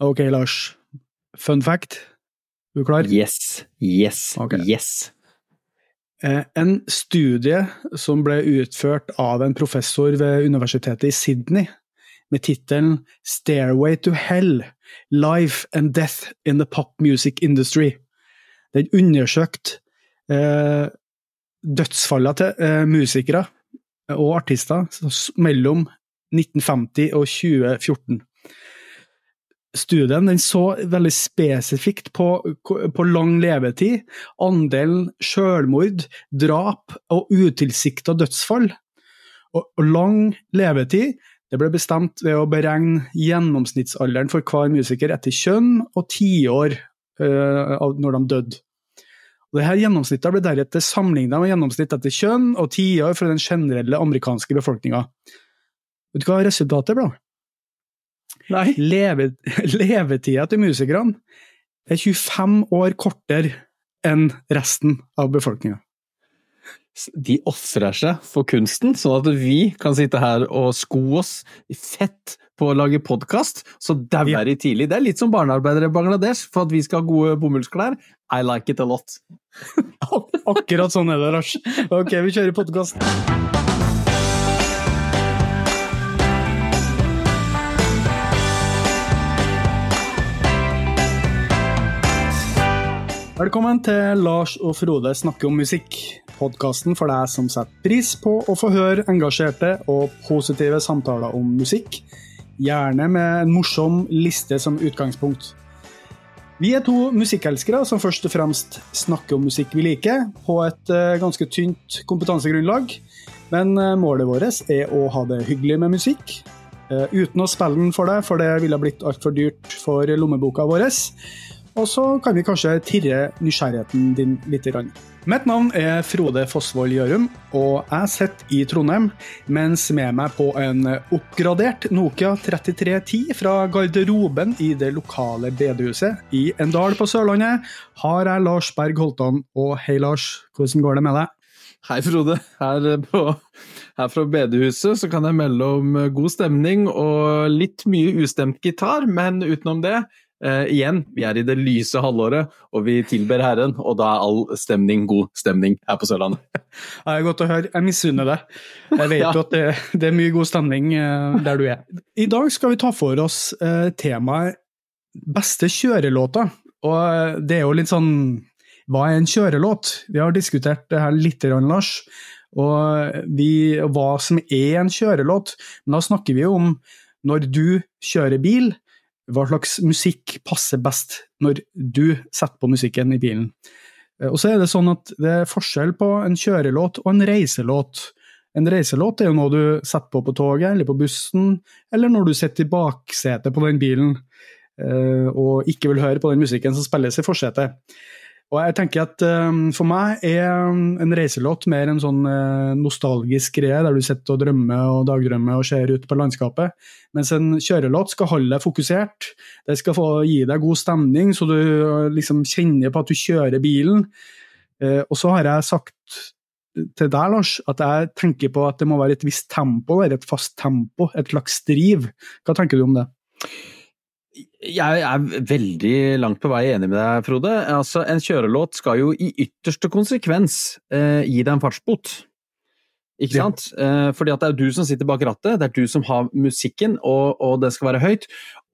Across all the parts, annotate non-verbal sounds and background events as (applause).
Ok, Lars. Fun fact. Du Er klar? Yes. Yes. okay. Yes. Eh, En studie som ble utført av en professor ved universitetet i Sydney, med tittelen 'Stairway to Hell Life and Death in the Pop Music Industry'. Den undersøkte eh, dødsfallene til eh, musikere og artister mellom 1950 og 2014. Studien den så veldig spesifikt på, på lang levetid, andelen selvmord, drap og utilsikta dødsfall. Og, og lang levetid det ble bestemt ved å beregne gjennomsnittsalderen for hver musiker etter kjønn og tiår eh, når de døde. Og Dette gjennomsnittet ble deretter sammenlignet med gjennomsnitt etter kjønn og tiår for den generelle amerikanske befolkninga. Vet du hva resultatet ble? Leve, levetida til musikerne er 25 år kortere enn resten av befolkninga. De ofrer seg for kunsten, sånn at vi kan sitte her og sko oss i fett på å lage podkast, så dauer Ja. de tidlig. Det er litt som barnearbeidere i Bangladesh for at vi skal ha gode bomullsklær. I like it a lot. (laughs) Akkurat sånn er det, Lars. Ok, vi kjører podkast. Velkommen til Lars og Frode snakker om musikk. Podkasten for deg som setter pris på å få høre engasjerte og positive samtaler om musikk. Gjerne med en morsom liste som utgangspunkt. Vi er to musikkelskere som først og fremst snakker om musikk vi liker, på et eh, ganske tynt kompetansegrunnlag. Men eh, målet vårt er å ha det hyggelig med musikk. eh, uten å spille den for deg, for det ville blitt altfor dyrt for lommeboka vår. Og så kan vi kanskje tirre nysgjerrigheten din litt. Grann. Mitt navn er Frode Fossvold Gjørum, og jeg sitter i Trondheim, mens med meg på en oppgradert Nokia 3310 fra garderoben i det lokale bedehuset i en dal på Sørlandet, har jeg Lars Berg Holtan. Og hei, Lars, hvordan går det med deg? Hei, Frode. Her, på, her fra bedehuset så kan jeg melde om god stemning og litt mye ustemt gitar, men utenom det eh, igjen, vi er i det lyse halvåret, og vi tilber Herren, og da er all stemning god stemning her på Sørlandet. (laughs) Det er godt å høre. Jeg misunner deg. Jeg vet (laughs) Ja. jo at det, det er mye god stemning uh, der du er. I dag skal vi ta for oss uh, temaet beste kjørelåter. Og det er jo litt sånn Hva er en kjørelåt? Vi har diskutert det her litt, grann, Lars. Og vi, hva som er en kjørelåt. Men da snakker vi jo om når du kjører bil, hva slags musikk passer best når du setter på musikken i bilen. Eh, Og så er det sånn at det er forskjell på en kjørelåt og en reiselåt. En reiselåt er jo noe du setter på på toget eller på bussen, eller når du sitter i baksetet på den bilen eh, og ikke vil høre på den musikken som spilles i forsetet. Og jeg tenker at um, For meg er en reiselåt mer en sånn uh, nostalgisk greie, der du sitter og drømmer og dagdrømmer og ser ut på landskapet. Mens en kjørelåt skal holde deg fokusert. Det skal få gi deg god stemning, så du eh, liksom kjenner på at du kjører bilen. Uh, og så har jeg sagt til deg, Lars, at jeg tenker på at det må være et visst tempo, et fast tempo, et slags driv. Hva tenker du om det? Jeg er veldig langt på vei enig med deg, Frode. Altså, en kjørelåt skal jo i ytterste konsekvens eh, gi deg en fartsbot. Ikke Ja. sant? Eh, fordi at det er du som sitter bak rattet, det er du som har musikken, og, og det skal være høyt.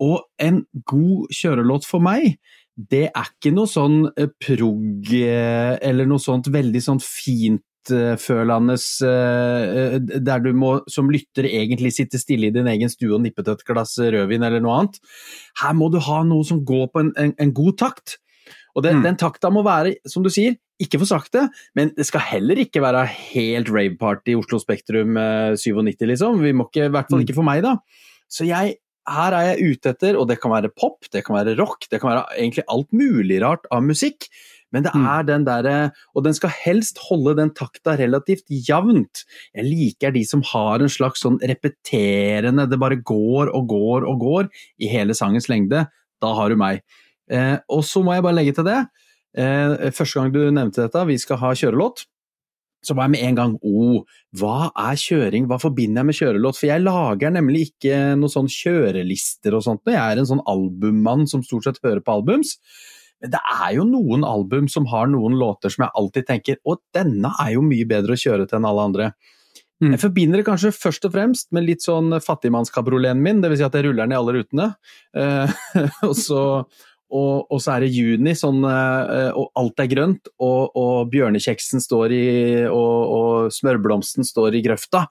Og en god kjørelåt for meg, det er ikke noe sånn eh, prog eh, eller noe sånt veldig sånt fint følende der du må som lytter egentlig sitte stille i din egen stue og nippe til et glass rødvin eller noe annet. Her må du ha noe som går på en, en, en god takt. Og den, Mm. den takta må være, som du sier, ikke for sakte, men det skal heller ikke være helt rave-party i Oslo Spektrum eh, 97, liksom. Vi må ikke, I hvert fall Mm. ikke for meg, da. Så jeg, her er jeg ute etter, og det kan være pop, det kan være rock, det kan være egentlig alt mulig rart av musikk. Men det Mm. er den derre Og den skal helst holde den takta relativt jevnt. Jeg liker de som har en slags sånn repeterende Det bare går og går og går i hele sangens lengde. Da har du meg. Eh, og så må jeg bare legge til det. Eh, første gang du nevnte dette, vi skal ha kjørelåt. så var jeg med en gang oh, hva er kjøring, hva forbinder jeg med kjørelåt? For jeg lager nemlig ikke noen sånn kjørelister og sånt, jeg er en sånn albummann som stort sett hører på albums. Men det er jo noen album som har noen låter som jeg alltid tenker å, denne er jo mye bedre å kjøre til enn alle andre. Mm. Jeg forbinder det kanskje først og fremst med litt sånn fattigmannskabrioleten min, dvs. Si at jeg ruller den i alle rutene. Uh, (laughs) og, så, og, og, så er det juni, sånn, uh, og alt er grønt, og, og bjørnekjeksen står i og, og, smørblomsten står i grøfta,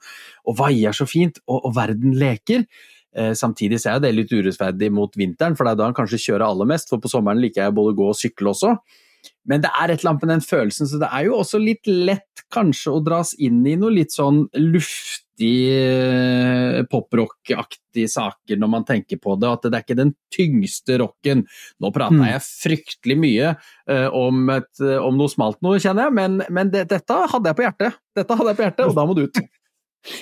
og vaier så fint, og, og verden leker. Uh, samtidig så er det litt urettferdig mot vinteren, for det er da han kanskje kjører aller mest, for på sommeren liker jeg både å gå og sykle også. Men det er et eller annet med den følelsen, så det er jo også litt lett kanskje å dras inn i noe litt sånn luftig eh, poprock-aktige saker når man tenker på det, at det er ikke den tyngste rocken. Nå prata mm. jeg fryktelig mye uh, om, et, om, noe smalt noe, kjenner jeg, men, men det, dette hadde jeg på hjertet. Dette hadde jeg på hjertet, og da må du ut.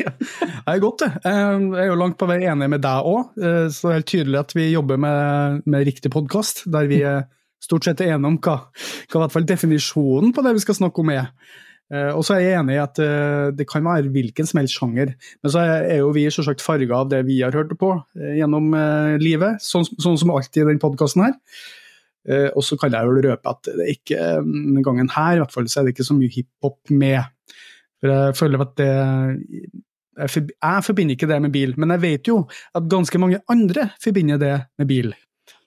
Ja, det er godt, det. Jeg er jo langt på vei enig med deg òg. Så det er helt tydelig at vi jobber med, med riktig podkast, der vi er stort sett er enige om hva, hva i hvert fall definisjonen på det vi skal snakke om er. Uh, og så er jeg enig i at uh, det kan være hvilken som helst sjanger, men så er, jo vi selvsagt farga av det vi har hørt på gjennom livet, sånn, sånn, som alltid i denne podkasten her. og så kan jeg vel røpe at det ikke denne gangen her i hvert fall, så er det ikke så mye hiphop med. For jeg føler at det jeg, forbinder ikke det med bil, men jeg vet jo at ganske mange andre forbinder det med bil.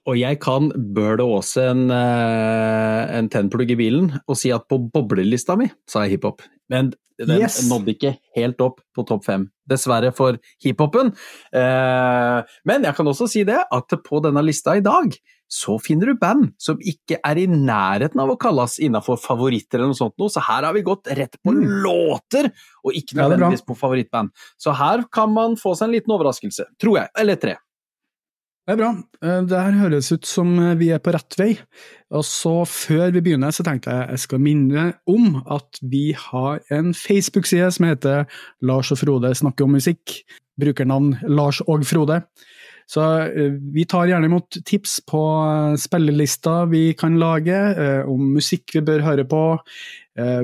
Og jeg kan burde Åse en, eh, en tennplugg i bilen og si at på boblelista mi sa jeg hiphop. Men den yes. nådde ikke helt opp på topp fem, dessverre for hiphopen. Eh, men jeg kan også si det, at på denne lista i dag så finner du band som ikke er i nærheten av å kalles innafor favoritter eller noe sånt noe, så her har vi gått rett på mm. låter, og ikke nødvendigvis på favorittband. Så her kan man få seg en liten overraskelse, tror jeg, eller tre. Det er bra. Eh, det her høres ut som eh, vi er på rett vei. Og så Før vi begynner, så tenkte jeg jeg skal minne om at vi har en Facebook-side som heter Lars og Frode snakker om musikk. Brukernavn Lars og Frode. Så eh, vi tar gjerne imot tips på spillelister vi kan lage, om musikk vi bør høre på.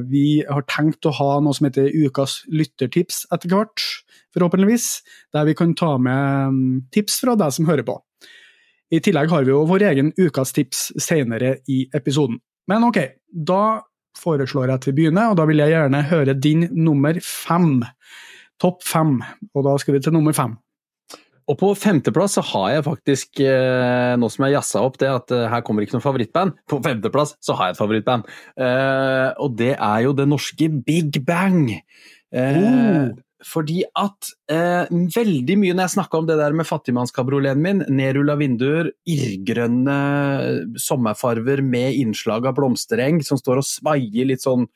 Vi har tenkt å ha noe som heter Ukas lyttertips etter hvert, forhåpentligvis. Der vi kan ta med mm, tips fra deg som hører på. I tillegg har vi jo vår egen ukas tips senere i episoden. Men ok, da foreslår jeg at vi begynner, og da vil jeg gjerne høre din nummer fem. Topp fem, og da skal vi til nummer fem. Og på femteplass så har jeg faktisk, eh, nå som jeg jazza opp det at eh, her kommer ikke noe favorittband, på femteplass så har jeg et favorittband. Eh, og det er jo det norske Big Bang. oh. Fordi at eh, veldig mye når jeg snakka om det der med fattigmannskabrioleten min, nedrulla vinduer, irrgrønne sommerfarver med innslag av blomstereng som står og svaier litt sånn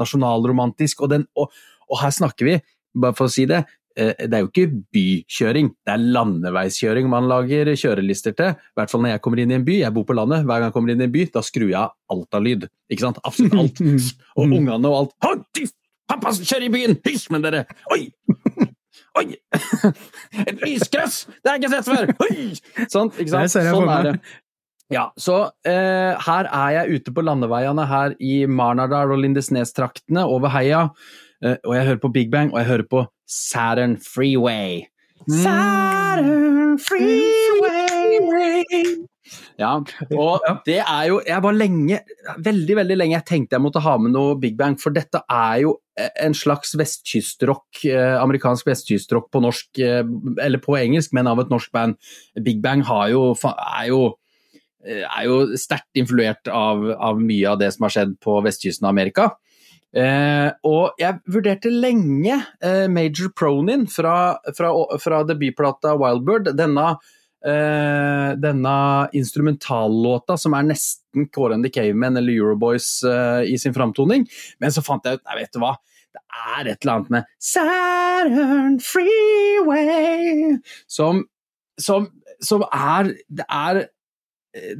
nasjonalromantisk, og, den, og, og, her snakker vi, bare for å si det, eh, det er jo ikke bykjøring, det er landeveiskjøring man lager kjørelister til. I hvert fall når jeg kommer inn i en by, jeg bor på landet, hver gang jeg kommer inn i en by, da skrur jeg av alt av lyd. Ikke sant? Absolutt alt. (laughs) Og ungene og alt. Pappa kjører i byen! Hysj med dere! Oi! Oi! (laughs) Et lyskrøss! Det har jeg ikke sett før! Oi! Sånn, ikke sant? Sånn er det. Ja, så eh, her er jeg ute på landeveiene her i Marnardal og Lindesnes-traktene over heia, eh, og jeg hører på Big Bang, og jeg hører på Saturn Freeway. Mm. Saturn Freeway ja, (laughs) og det er jo Jeg var lenge, veldig veldig lenge, jeg tenkte jeg måtte ha med noe Big Bang, for dette er jo en slags vestkystrock, eh, amerikansk vestkystrock på norsk, eh, eller på engelsk, men av et norsk band. Big Bang jo, er jo eh, er jo sterkt influert av, av, mye av det som har skjedd på vestkysten av Amerika. Eh, og jeg vurderte lenge eh, Major Pronin fra, fra, fra debutplata Wildbird. Denne denne instrumentallåta som er nesten Kåre and the Cavemen eller Euroboys uh, i sin framtoning. Men så fant jeg ut Nei, vet du hva. Det er et eller annet med Saturn Freeway som, som, som er Det er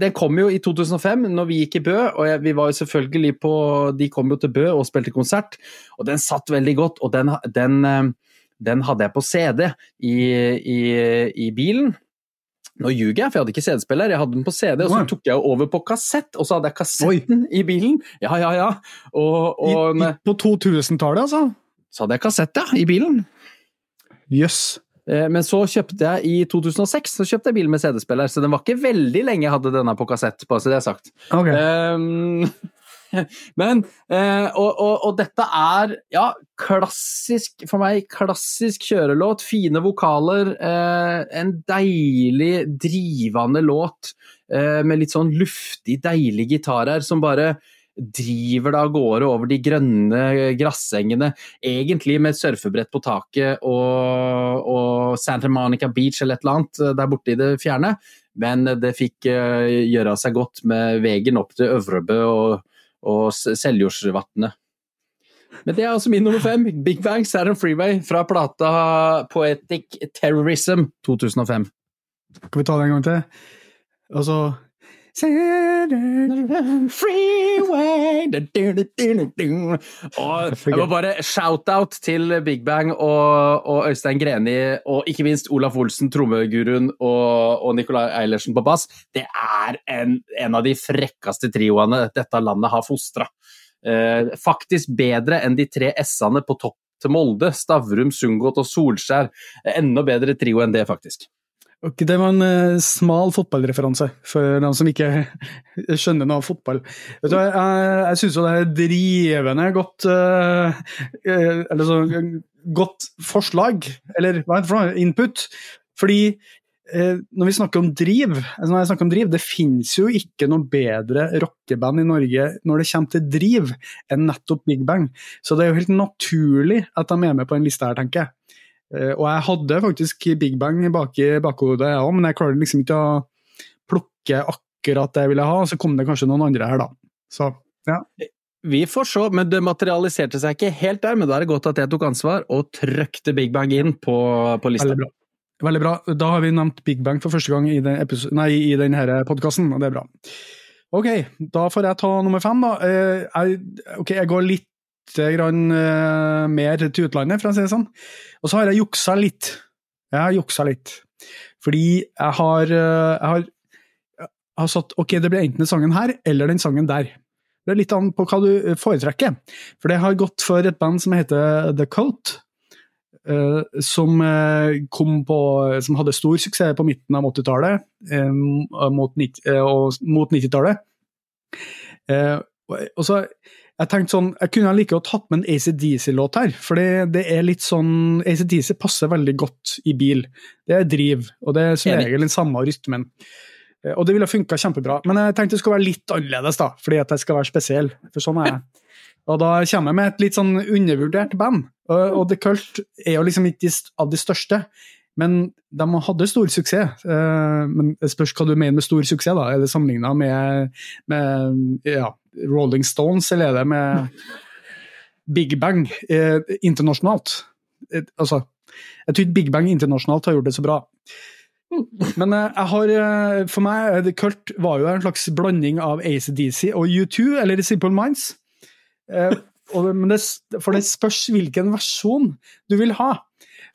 den kom jo i 2005, når vi gikk i Bø. og jeg, vi var jo selvfølgelig på, De kom jo til Bø og spilte konsert, og den satt veldig godt. og Den, den, eh, den hadde jeg på CD i, i, i bilen. Nå ljuger jeg, for jeg hadde ikke CD-spiller, jeg hadde den på CD, og så tok jeg over på kassett, og så hadde jeg kassetten i bilen. Ja, ja, ja. Og, og i, på 2000-tallet, altså? så hadde jeg kassett, ja, i bilen. Jøss. Yes. Men så kjøpte jeg i 2006 så kjøpte jeg bil med CD-spiller, så den var ikke veldig lenge jeg hadde denne på kassett, bare så det er sagt. Ok. Um, (laughs) men eh, og, og, og dette er ja, klassisk for meg, klassisk kjørelåt. Fine vokaler. Eh, en deilig, drivende låt eh, med litt sånn luftig, deilig gitar her som bare driver det av gårde over de grønne grassengene, egentlig med et surfebrett på taket og, og Santa Monica Beach eller et eller annet der borte i det fjerne. Men det fikk gjøre seg godt med veien opp til Øvrebø og, og Seljordsvatnet. Men det er altså min nummer fem. Big Bang Saturn Freeway fra plata Poetic Terrorism 2005. Skal vi ta det en gang til? Altså Freeway. (laughs) Og Jeg må bare shout-out til Big Bang og, og Øystein Greni, og ikke minst Olaf Olsen, trommeguruen, og, og Nicolai Eilertsen på bass. Det er en, en av de frekkeste trioene dette landet har fostra. Eh, faktisk bedre enn de tre S-ene på topp til Molde, Stavrum, Sundgodt og Solskjær. Enda bedre trio enn det, faktisk. Ok, Det var en uh, smal fotballreferanse for dem som ikke (laughs) skjønner noe av fotball. Vet du, jeg jeg syns jo det er drivende godt eh, Eller så godt forslag, eller hva heter det for noe? Input. Fordi uh, når vi snakker om driv, altså når jeg snakker om driv, det finnes jo ikke noe bedre rockeband i Norge når det kommer til driv, enn nettopp Big Bang. Så det er jo helt naturlig at de er med på en liste her, tenker jeg. Eh, Og jeg hadde faktisk Big Bang bak i bakhodet, jeg òg, men jeg klarte liksom ikke å plukke akkurat det jeg ville ha. og Så kom det kanskje noen andre her, da. Så ja. Vi får se, men det materialiserte seg ikke helt der. Men da er det godt at jeg tok ansvar og trøkte Big Bang inn på, på lista. Veldig bra. Veldig bra. Da har vi nevnt Big Bang for første gang i, den episode, nei, i denne podkasten, og det er bra. Ok, da får jeg ta nummer fem, da. Eh, Jeg, ok, jeg går litt grann, eh, mer til utlandet, for å si det sånn. Og så har jeg juksa litt. Jeg har juksa litt. Fordi jeg har, eh, jeg har, jeg har satt Ok, det blir enten den sangen her eller den sangen der. Det er litt an på hva du foretrekker. For det har gått for et band som heter The eh, som, eh, på, som hadde stor suksess på midten av 80-tallet eh, mot, nitt- eh, og mot 90-tallet. Eh, og- og så jeg tenkte sånn, jeg kunne like godt hatt med en ACDC-låt her, for det, det er litt sånn ACDC passer veldig godt i bil. Det er driv, og det er som regel den samme rytmen. Eh, Og det ville funka kjempebra. Men jeg tenkte det skulle være litt annerledes, da, fordi at jeg skal være spesiell. For sånn er jeg. (laughs) Og da kommer jeg med et litt sånn undervurdert band. Og, og The Cult er jo liksom ikke av de største, men de hadde stor suksess. Eh, Men det spørs hva du mener med stor suksess, da. Er det sammenligna med, med ja, Rolling Stones, eller er det med Big Bang eh, internasjonalt? Eh, altså, jeg tror ikke Big Bang internasjonalt har gjort det så bra. Men eh, jeg har, eh, for meg, The Cult var jo en slags blanding av ACDC og U2, eller Simple Minds. Eh, men det, for det spørs hvilken versjon du vil ha.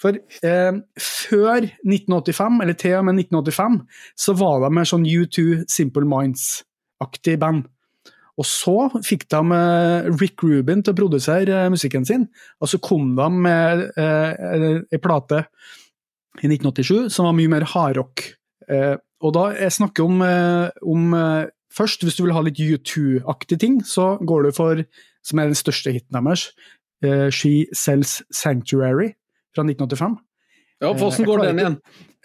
For eh, før 1985, eller til og med 1985, så var de med sånn U2 Simple Minds-aktig band. Og så fikk de eh, Rick Rubin til å produsere eh, musikken sin, og så kom de med eh, ei plate i 1987 som var mye mer hardrock. Eh, og da jeg snakker om, eh, om eh, Først, hvis du vil ha litt U2-aktige ting, så går du for, som er den største hiten deres, eh, She Sells Sanctuary fra 1985. Ja, Hvordan går den igjen?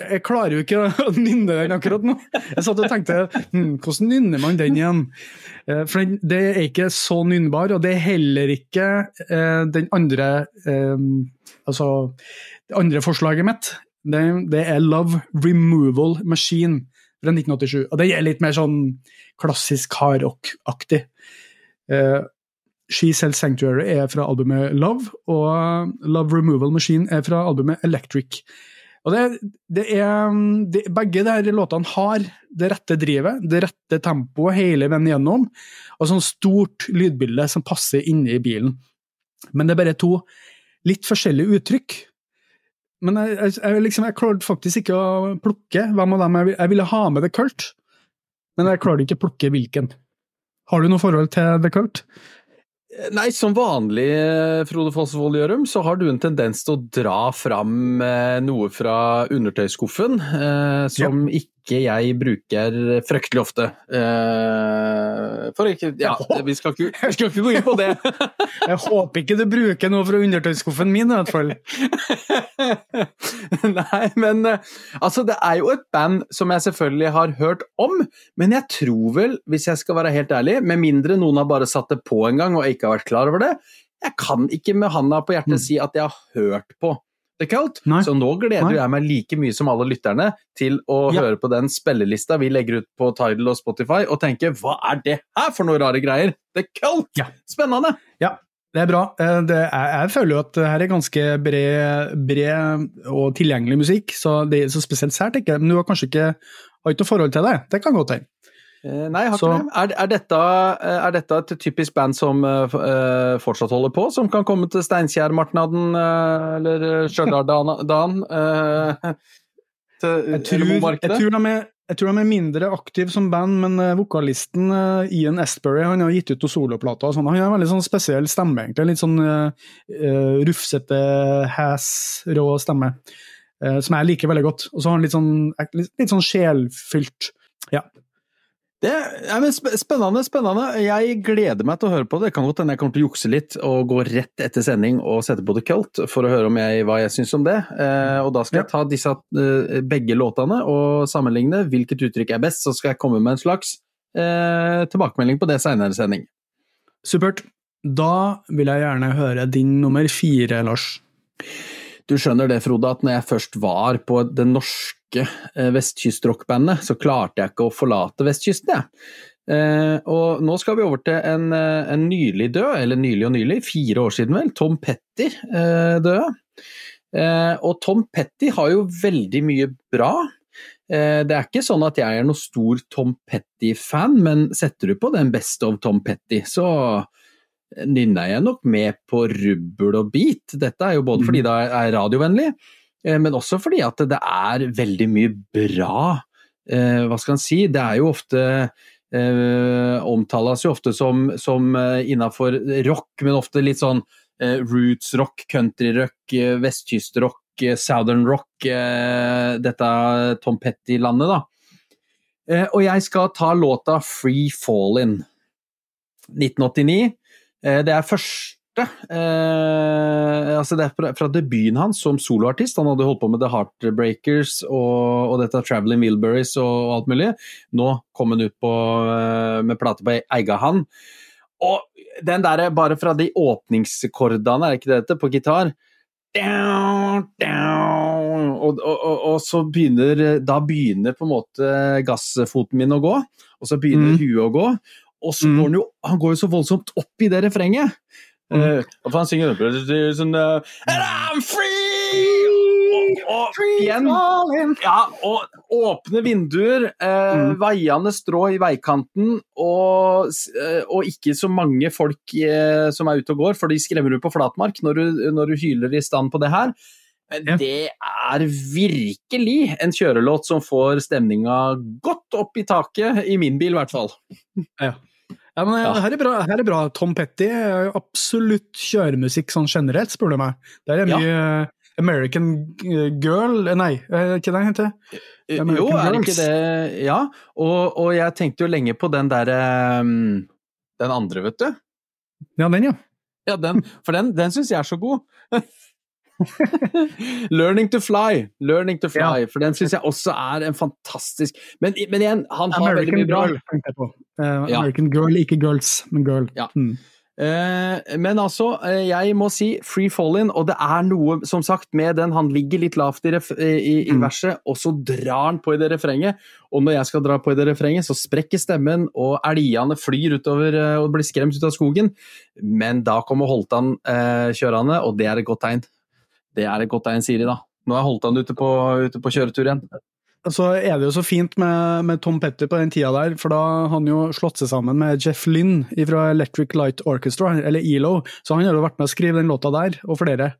Jeg klarer jo ikke å (laughs) nynne den akkurat nå. Jeg satt og tenkte hm, hvordan nynner man den igjen? Eh, For det er ikke så nynnbar, og det er heller ikke eh, den andre eh, Altså, det andre forslaget mitt. Det, det er Love Removal Machine fra 1987. Og det er litt mer sånn klassisk hardrock-aktig. Eh, She Sells Sanctuary er fra albumet Love, og Love Removal Machine er fra albumet Electric. Og det, det er, det, begge de her låtene har det rette drivet, det rette tempoet hele veien gjennom, og sånn stort lydbilde som passer inne i bilen. Men det er bare to litt forskjellige uttrykk. men jeg, jeg, jeg, liksom, jeg klarte faktisk ikke å plukke hvem av dem jeg, jeg ville ha med The Cult. Men jeg klarte ikke å plukke hvilken. Har du noe forhold til The Cult? Nei, som vanlig, Frode Fossevold Gjørum, så har du en tendens til å dra fram eh, noe fra undertøyskuffen eh, som ikke jeg bruker fryktelig ofte. Eh, for ikke Ja, vi skal ikke, (laughs) vi skal ikke gå inn på det. (laughs) Jeg håper ikke du bruker noe fra undertøyskuffen min, i hvert fall. (laughs) Nei, men eh, altså, det er jo et band som jeg selvfølgelig har hørt om, men jeg tror vel, hvis jeg skal være helt ærlig, med mindre noen har bare satt det på en gang og ikke har vært klar over det, jeg kan ikke med handa på hjertet Mm. si at jeg har hørt på Cult, Nei. så nå gleder Nei. jeg meg like mye som alle lytterne til å Ja. høre på den spillelista vi legger ut på Tidal og Spotify, og tenke hva er det her for noen rare greier? The Cult! Ja. Spennende! Ja. Det er bra. Eh, Det er, jeg føler jo at det her er ganske bred, bred og tilgjengelig musikk, så det er så spesielt sært ikke. Men du har kanskje ikke har ikke noe forhold til det? Det kan godt hende. Eh, Nei, jeg har Så- ikke det. Er, er, dette, eh, er dette et typisk band som uh, fortsatt holder på, som kan komme til Steinkjer-martnaden uh, eller Stjørdal-dagen? Uh, (laughs) Jeg tror, eller jeg, tror de er, mindre aktive som band, men vokalisten Ian Estbury han har gitt ut noen soloplater. og sånn. Han har en veldig sånn spesiell stemme, egentlig. Litt sånn uh, rufsete, hæs, rå stemme. eh, som jeg liker veldig godt. Og så har han litt sånn, litt, litt sånn sjelfylt. Ja. Det, er men spennende, spennende. Jeg gleder meg til å høre på det. Det kan godt hende jeg kommer til å jukse litt og gå rett etter sending og sette på The Cult for å høre om jeg, hva jeg syns om det. Eh, og da skal jeg ta disse eh, begge låtene og sammenligne hvilket uttrykk er best, så skal jeg komme med en slags eh, tilbakemelding på det seinere sending. Supert. Da vil jeg gjerne høre din nummer fire, Lars. Du skjønner det, Frode, at når jeg først var på det norske eh, vestkystrockbandet, så klarte jeg ikke å forlate vestkysten, jeg. Eh, og nå skal vi over til en, eh, en nylig død, eller nylig og nylig, fire år siden vel, Tom Petty eh, døde. Eh, og Tom Petty har jo veldig mye bra. Eh, det er ikke sånn at jeg er noe stor Tom Petty-fan, men setter du på den beste of Tom Petty, så nynner jeg nok med på rubbel og bit. Dette er jo både fordi det er radiovennlig, men også fordi at det er veldig mye bra. Eh, hva skal en si? Det er jo ofte eh, Omtales jo ofte som, som eh, innafor rock, men ofte litt sånn eh, roots-rock, country-rock, eh, vestkystrock, eh, southern rock. Eh, dette Tom Petty-landet, da. Eh, og jeg skal ta låta Free Fallin'. 1989. Eh, Det er første eh, altså Det er fra, fra debuten hans som soloartist. Han hadde holdt på med The Heartbreakers og, og dette Traveling Wilburys og alt mulig. Nå kom han ut på, eh, med plate på eiga hand. Og den der bare fra de åpningskordene, er ikke det dette, på gitar down, down, og, og så begynner Da begynner på en måte gassfoten min å gå, og så begynner Mm. huet å gå. Og så Mm. går han jo han går jo så voldsomt opp i det refrenget. Mm. Eh, han synger sånn uh, And I'm free! Og, og igjen ja, og åpne vinduer, eh, Mm. veiende strå i veikanten, og, eh, og ikke så mange folk eh, som er ute og går, for de skremmer du på flatmark når du, når du hyler i stand på det her. Men Ja. det er virkelig en kjørelåt som får stemninga godt opp i taket, i min bil i hvert fall. Ja, men eh, Ja. Her, er bra, her er bra. Tom Petty er absolutt kjøremusikk sånn generelt, spør du meg. Det er mye ja. American eh, Girl eh, Nei, eh, ikke det heter? Eh, American jo, er det ikke det Ja, og, og jeg tenkte jo lenge på den derre um, Den andre, vet du. Ja, den, ja. Ja, den, for den, den syns jeg er så god. (laughs) 'Learning to Fly', Learning to fly, for den syns jeg også er en fantastisk Men, men igjen, han har veldig mye bra. Girl, Ja. American Girl, ikke Girls, men Girl. Ja. Mm. Uh, men altså, uh, jeg må si Free Fallin', og det er noe, som sagt, med den Han ligger litt lavt i, i, i Mm. verset, og så drar han på i det refrenget. Og når jeg skal dra på i det refrenget, så sprekker stemmen, og elgene flyr utover og blir skremt ut av skogen. Men da kommer Holtan kjørende, og det er et godt tegn. Det er et godt tegn, sier de da. Nå er Holtan ute på, ute på kjøretur igjen. Så er det jo så fint med, med, Tom Petty på den tida der, for da har han jo slått seg sammen med Jeff Lynn fra Electric Light Orchestra, eller ELO, så han har jo vært med å skrive den låta der, og flere.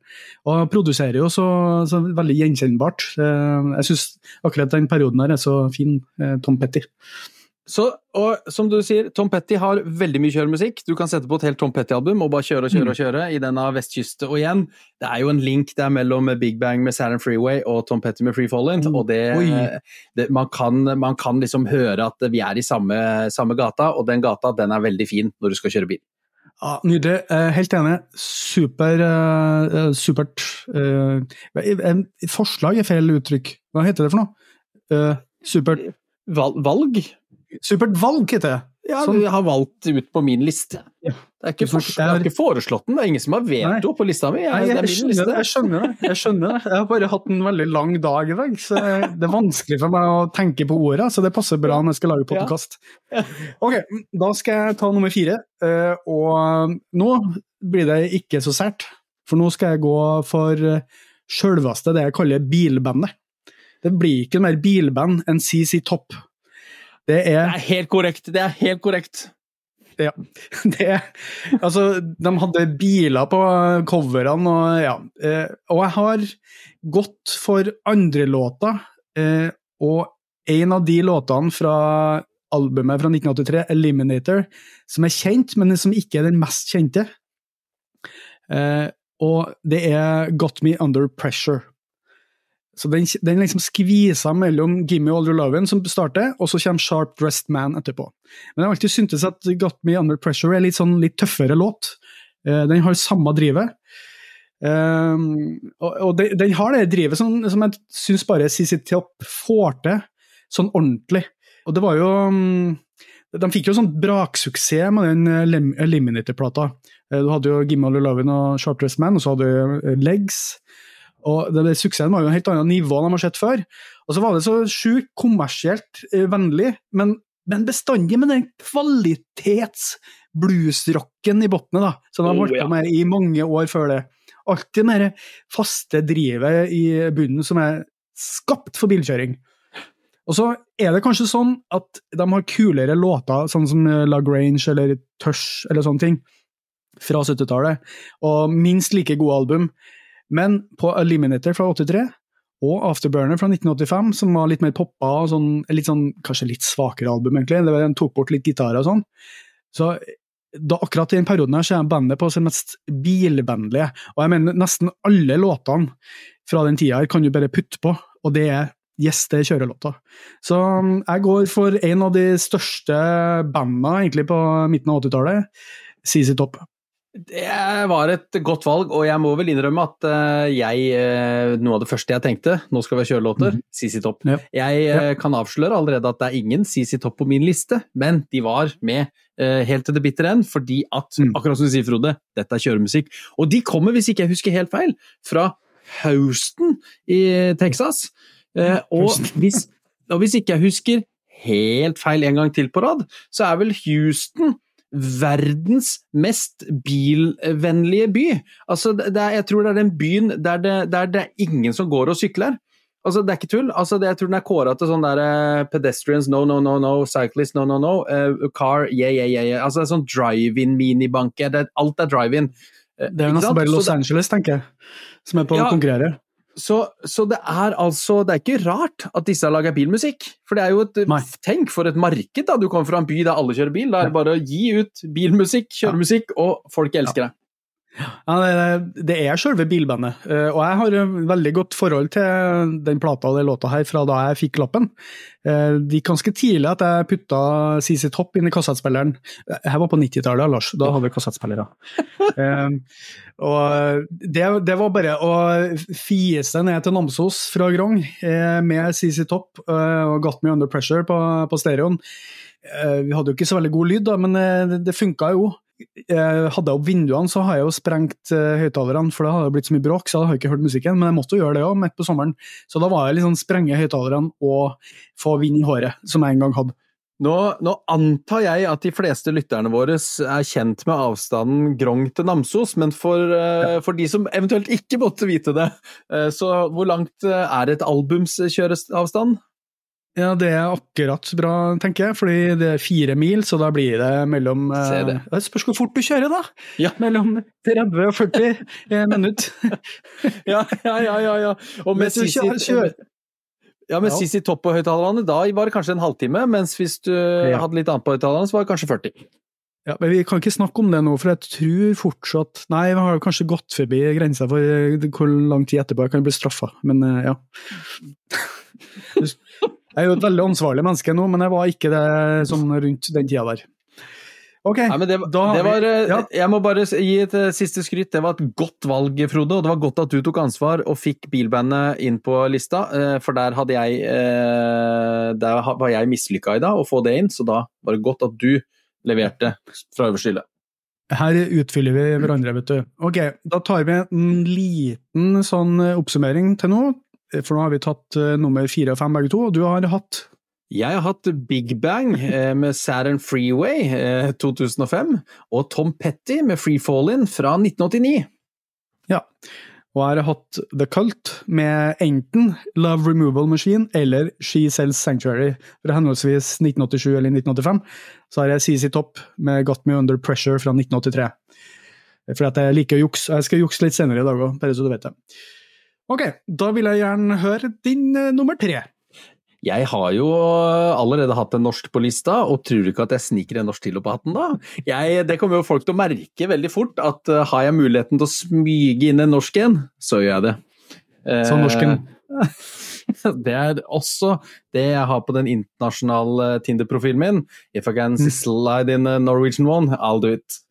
Og han produserer jo så, så veldig gjenkjennbart. Eh, jeg syns akkurat den perioden her er så fin, eh, Tom Petty. Så, og som du sier, Tom Petty har veldig mye kjøremusikk. Du kan sette på et helt Tom Petty-album og bare kjøre og kjøre og mm. kjøre i denne vestkysten. Og igjen, det er jo en link der mellom Big Bang med Saturn Freeway og Tom Petty med Free Falling. Mm. Og det, det man, kan, man, kan, liksom høre at vi er i samme, samme, gata, og den gata den er veldig fin når du skal kjøre bil. Ja, Nydelig. Helt enig. Super, uh, supert. Uh, forslag er feil uttrykk. Hva heter det for noe? Uh, supert Valg? Supert valg, heter det. Ja, som jeg har valgt ut på min liste. Ja. Det er ikke for, jeg har ikke foreslått den, det er ingen som har veto på lista mi. Jeg, Nei, jeg, skjønner det, jeg, skjønner det, jeg skjønner det. Jeg har bare hatt en veldig lang dag i dag, så det er vanskelig for meg å tenke på ordet. Så det passer bra når jeg skal lage podkast. Ok, da skal jeg ta nummer fire. Eh, og nå blir det ikke så sært, for nå skal jeg gå for sjølveste det jeg kaller bilbandet. Det blir ikke mer bilband enn CC Topp. Det er, det er helt korrekt. Det er helt korrekt. Ja. (laughs) Det, altså, de hadde biler på coverne, og ja. Eh, og jeg har gått for andre låter, og en av de låtene fra albumet fra 1983, 'Eliminator', som er kjent, men som ikke er den mest kjente. Eh, og det er 'Got Me Under Pressure'. Så den, den liksom skvisa mellom Gimme All Your Lovin', som starter, og så kommer Sharp Dressed Man etterpå. Men jeg har alltid syntes at Got Me Under Pressure er litt sånn litt tøffere låt. Uh, den har samme drivet. Um, og, og den, den, har det drivet som, som jeg syns bare CC Top får til, sånn ordentlig. Og det var jo um, De fikk jo sånn braksuksess med den uh, Eliminator-plata. Uh, du hadde jo Gimme All Your Lovin' og Sharp Dressed Man, og så hadde du Legs. Og det, det, Suksessen var jo en helt annet nivå enn de har sett før. Og så var det så sjukt kommersielt eh, vennlig, men, men, bestandig med den kvalitets-bluesrocken i bunnen, som de har holdt på med i mange år før det. Alltid det faste drivet i bunnen som er skapt for bilkjøring. Og så er det kanskje sånn at de har kulere låter, sånn som La Grange eller Tush eller sånne ting, fra 70-tallet, og minst like gode album. Men på Eliminator fra 83 og Afterburner fra 1985, som var litt mer poppa og sånn, litt sånn, kanskje litt svakere album, egentlig, det var, den tok bort litt gitarer og sånn. Så da, akkurat i den perioden her så er bandet på sin mest bilvennlige, og jeg mener nesten alle låtene fra den tida her kan du bare putte på, og det er Yes, det er kjørelåta. Så um, jeg går for en av de største bandene egentlig på midten av 80-tallet, CZ Topp. Det var et godt valg, og jeg må vel innrømme at uh, jeg uh, Noe av det første jeg tenkte, nå skal vi ha kjørelåter, mm. CC Topp. Ja. Jeg ja. kan avsløre allerede at det er ingen CC Topp på min liste, men de var med helt til det bitre end, fordi at, mm. akkurat som du sier, Frode, dette er kjøremusikk. Og de kommer, hvis ikke jeg husker helt feil, fra Houston i Texas. og, (laughs) hvis, og hvis ikke jeg husker helt feil en gang til på rad, så er vel Houston verdens mest bilvennlige by. Altså, er, jeg tror det er den byen der det, der det, er ingen som går og sykler. Altså, det er ikke tull. Altså, det, jeg tror den er kåra til sånn der uh, pedestrians, no, no, no, no, cyclists, no, no, no, uh, car, yeah, yeah, yeah. yeah. Altså, det er sånn drive-in-minibanke. Alt er drive-in. Uh, det er jo nesten bare Los Angeles, tenker jeg, som er på ja, å konkurrere. Så, så, det er altså Det er ikke rart at disse har laga bilmusikk. For det er jo et Nei. Tenk for et marked, da! Du kommer fra en by der alle kjører bil. Da er det bare å gi ut bilmusikk, kjøremusikk, og folk elsker det. Ja, det, er selve bilbandet, eh, og jeg har veldig godt forhold til den plata og den låta her fra da jeg fikk lappen. Eh, det gikk ganske tidlig at jeg putta CC Topp inn i kassettspilleren. Jeg var på 90-tallet, Lars, da hadde vi kassettspillere. (laughs) Eh, og det, det, var bare å fise ned til Namsos fra Grong med CC Topp og Got Me Under Pressure på, på stereoen. Vi hadde jo ikke så veldig god lyd, da, men det, det funka jo hadde jeg opp vinduene, så har jeg jo sprengt uh, høyttalerne, for det hadde blitt så mye bråk, så jeg har ikke hørt musikken. Men jeg måtte jo gjøre det òg, midt på sommeren. Så da var jeg liksom sprenge høyttalerne og få vind i håret, som jeg en gang hadde. Nå, nå, antar jeg at de fleste lytterne våre er kjent med avstanden Grong til Namsos, men for, uh, for de som eventuelt ikke måtte vite det, uh, så hvor langt er et albums kjøreavstand? Ja, det er akkurat bra, tenker jeg, fordi det er fire mil, så da blir det mellom Se det. eh, Spørs hvor fort du kjører, da! Ja. Mellom 30 og 40 minutter. (laughs) Ja, ja, ja. ja, ja. Og med kjører- ja, med Ja. Sisi Topp på høyttalerne, da var det kanskje en halvtime, mens hvis du Ja. hadde litt annet på høyttalerne, så var det kanskje 40. Ja, men Vi kan ikke snakke om det nå, for jeg tror fortsatt Nei, vi har kanskje gått forbi grensa for eh, hvor lang tid etterpå jeg kan bli straffa, men eh, ja. (laughs) Jeg er jo et veldig ansvarlig menneske nå, men jeg var ikke det sånn rundt den tida der. Ok, Nei, men det, da har det var, eh, ja. Jeg må bare gi et eh, siste skryt. Det var et godt valg, Frode. Og det var godt at du tok ansvar og fikk bilbandet inn på lista, eh, for der hadde jeg Der var jeg mislykka i dag, å få det inn, så da var det godt at du leverte fra øverste hylle. Her utfyller vi hverandre, vet du. Ok, da tar vi en liten sånn oppsummering til nå, for nå har vi tatt eh, nummer fire og fem begge to, og du har hatt Jeg har hatt Big Bang eh, med Saturn Freeway eh, 2005, og Tom Petty med Free Fall-In fra 1989. Ja. Og jeg har hatt The Cult med enten Love Removal Machine eller She Sells Sanctuary fra henholdsvis 1987 eller 1985. Så har jeg CC Topp med Got Me Under Pressure fra 1983. For at jeg liker å jukse, jeg skal jukse litt senere i dag òg, bare så du vet det. Ok, da vil jeg gjerne høre din uh, nummer tre. Jeg har jo allerede hatt en norsk på lista, og tror du ikke at jeg sniker en norsk til opp på hatten da? Jeg, det kommer jo folk til å merke veldig fort, at uh, har jeg muligheten til å smyge inn en norsk en, så gjør jeg det. Så norsken. (laughs) det er også det jeg har på den internasjonale Tinder-profilen min. If I can slide in a Norwegian one, I'll do it.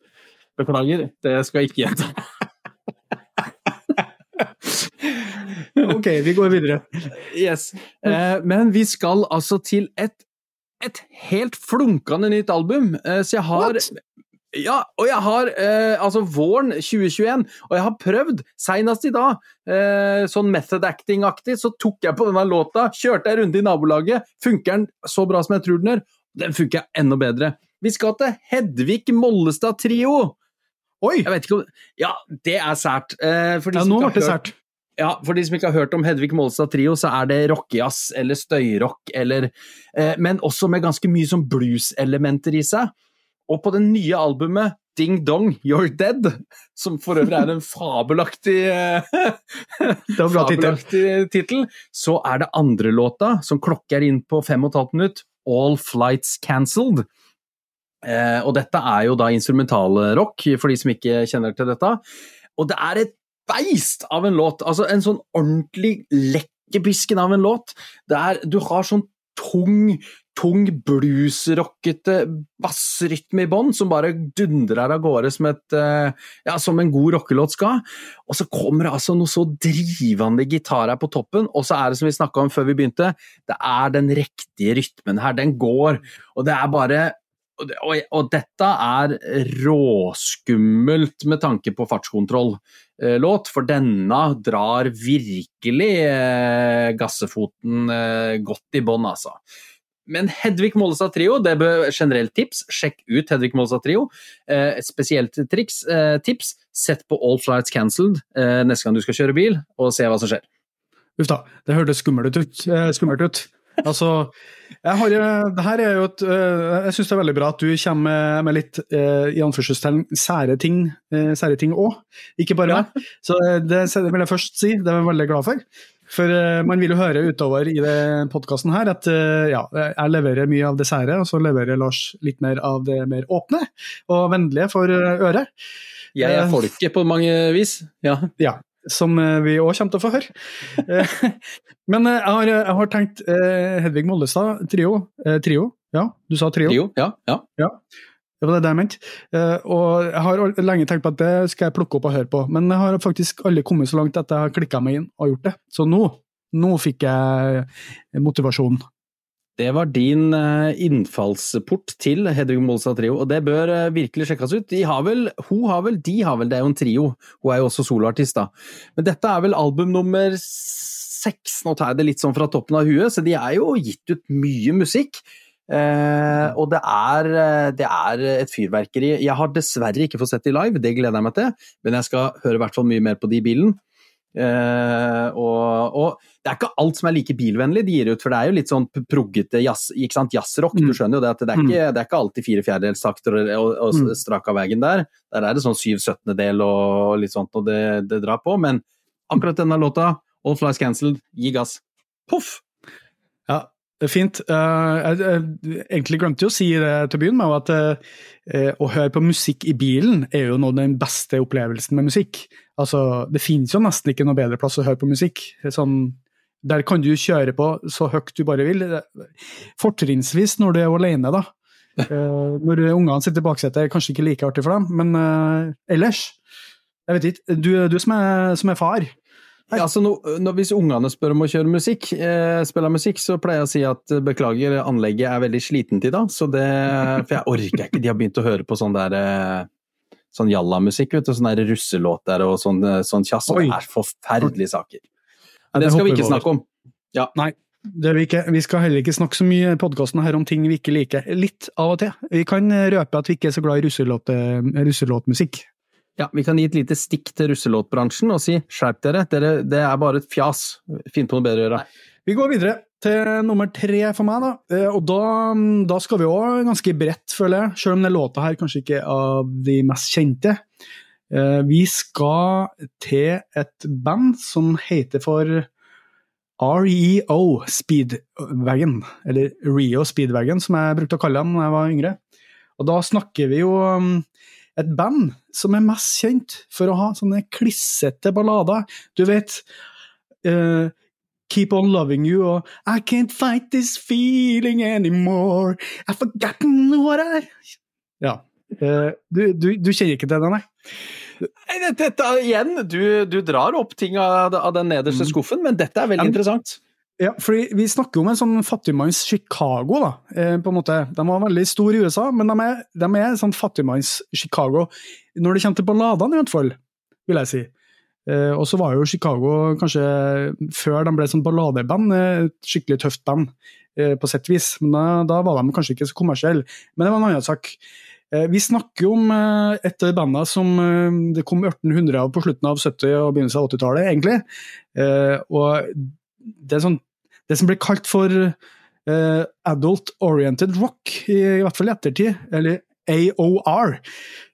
Beklager, det skal jeg ikke gjenta. Ok, vi går videre. Yes. Eh, men vi skal altså til et, et helt flunkende nytt album. Eh, så jeg har What? Ja, og jeg har eh, altså våren 2021, og jeg har prøvd, senest i dag, eh, sånn method acting-aktig, så tok jeg på denne låta, kjørte jeg runde i nabolaget, funker den så bra som jeg tror den gjør? Den funker enda bedre. Vi skal til Hedvig Mollestad Trio. Oi! Jeg vet ikke om Ja, det er sært. Eh, Ja, nå ble det sært. Ja, for de som ikke har hørt om Hedvig Molstad Trio, så er det rockejazz eller støyrock, eller eh, Men også med ganske mye sånn blues-elementer i seg. Og på det nye albumet Ding Dong, You're Dead, som for øvrig er en fabelaktig eh, (laughs) fabelaktig tittel, så er det andre låta, som klokker inn på fem og et halvt minutt, All Flights Cancelled. Eh, og dette er jo da instrumentalrock, for de som ikke kjenner til dette. Og det er et beist av en låt. Altså en sånn ordentlig lekkerbisken av en låt. Det er, du har sånn tung, tung bluesrockete bassrytme i bånn som bare dundrer av gårde som, et, eh, ja, som en god rockelåt skal. Og så kommer det altså noe så drivende gitar her på toppen, og så er det som vi snakka om før vi begynte, det er den riktige rytmen her. Den går, og det er bare og, og, dette er råskummelt med tanke på fartskontroll-låt, for denne drar virkelig eh, gassefoten eh, godt i bånn, altså. Men Hedvig Mollestad Trio, det bør generelt tips. Sjekk ut Hedvig Mollestad Trio. Eh, spesielt triks, eh, tips, sett på All Flights Cancelled eh, neste gang du skal kjøre bil, og se hva som skjer. Uff da, det hørtes skummelt ut. eh, skummelt ut. Altså, jeg har, eh, det her er jo et, eh, jeg syns det er veldig bra at du kommer med, litt eh, i anførselstegn sære ting sære ting òg, ikke bare Ja. meg. Så det, det vil jeg først si, det er jeg veldig glad for. For man vil jo høre utover i podkasten her at ja, jeg leverer mye av det sære, og så leverer Lars litt mer av det mer åpne og vennlige for øret. Jeg er folket på mange vis. Ja. Ja, som eh, vi òg kommer til å få høre. Eh, (laughs) Men eh, jeg har, jeg har tenkt Hedvig Mollestad, trio. Trio, ja, du sa trio. Trio. Ja. ja. Det var det jeg mente. Og jeg har lenge tenkt på at det skal jeg plukke opp og høre på, men jeg har faktisk aldri kommet så langt at jeg har klikka meg inn og gjort det. Så nå, nå fikk jeg motivasjon. Det var din eh, innfallsport til Hedvig Mollestad Trio, og det bør eh, virkelig sjekkes ut. De har vel, hun har vel, de har vel, det er jo en trio, hun er jo også soloartist da. Men dette er vel album nummer seks, nå tar jeg det litt sånn fra toppen av huet, så de er jo gitt ut mye musikk. Eh, og det er, eh, det er et fyrverkeri. Jeg har dessverre ikke fått sett de live, det gleder jeg meg til, men jeg skal høre i hvert fall mye mer på de i bilen. Eh, og, det er ikke alt som er like bilvennlig de gir ut, for det er jo litt sånn proggete jazz, ikke sant, jazzrock. Mm. Du skjønner jo det at det er ikke, det er ikke alltid fire fjerdedelsstakter og, og, og mm. strak av veien der. Der er det sånn syv syttendedel og litt sånt, og det, det drar på. Men akkurat denne låta, All Flies Cancelled, gi gass. Poff! Ja, Fint. Uh, jeg, egentlig glemte jo å si det til å begynne med, at uh, å høre på musikk i bilen er jo av den beste opplevelsen med musikk. Altså, Det finnes jo nesten ikke noe bedre plass å høre på musikk. Sånn, der kan du kjøre på så høyt du bare vil. Fortrinnsvis når du er alene, da. Når ungene sitter i baksetet, er kanskje ikke like artig for dem, men ellers Jeg vet ikke. Du, du som, er, som er far, altså no, no, hvis ungene spør om å kjøre musikk, eh, spille musikk, så pleier jeg å si at eh, beklager, anlegget er veldig slitent i dag. Så det, for jeg orker ikke. De har begynt å høre på sånn der eh, sånn jallamusikk, vet du. Sånn russelåter og sånn, eh, sånn tjass. Det er forferdelige saker. Men det, skal vi ikke snakke om. Ja. Nei, det vi, ikke. vi skal heller ikke snakke så mye i podkasten her om ting vi ikke liker. Litt av og til. Vi kan røpe at vi ikke er så glad i russelåtmusikk. Ja, Vi kan gi et lite stikk til russelåtbransjen og si skjerp dere, dere det er bare et fjas. Finn på noe bedre å gjøre. Vi går videre til nummer tre for meg, da. Eh, og da, da skal vi òg ganske bredt, føler jeg. Selv om den låta her kanskje ikke er av de mest kjente. Eh, vi skal til et band som heter for REO Speedwagon, eller Rio Speedwagon, som jeg brukte å kalle dem da jeg var yngre. Og da snakker vi jo et band som er mest kjent for å ha sånne klissete ballader. Du vet uh, Keep on loving you og I can't fight this feeling anymore. I've forgotten what I Ja. Uh, du, du, du, kjenner ikke til den, nei? Dette, igjen, du, du, drar opp ting av, av den nederste mm. skuffen, men dette er veldig ja, interessant. Ja, fordi Vi snakker om en sånn fattigmanns Chicago. da, eh, på en måte. De var veldig store i USA, men de er, de er sånn fattigmanns Chicago når det kommer til balladene, i hvert fall, vil jeg si. Eh, og så var jo Chicago kanskje, før de ble sånn balladeband, et skikkelig tøft band eh, på sitt vis. Men da, da, var de kanskje ikke så kommersielle. Men det var en annen sak. Eh, vi snakker om eh, et av bandene som eh, det kom 1800 av på slutten av 70- og begynnelsen av 80-tallet, egentlig. Eh, og det sånn det som blir kalt for uh, Adult Oriented Rock, i, i, hvert fall i ettertid, eller AOR.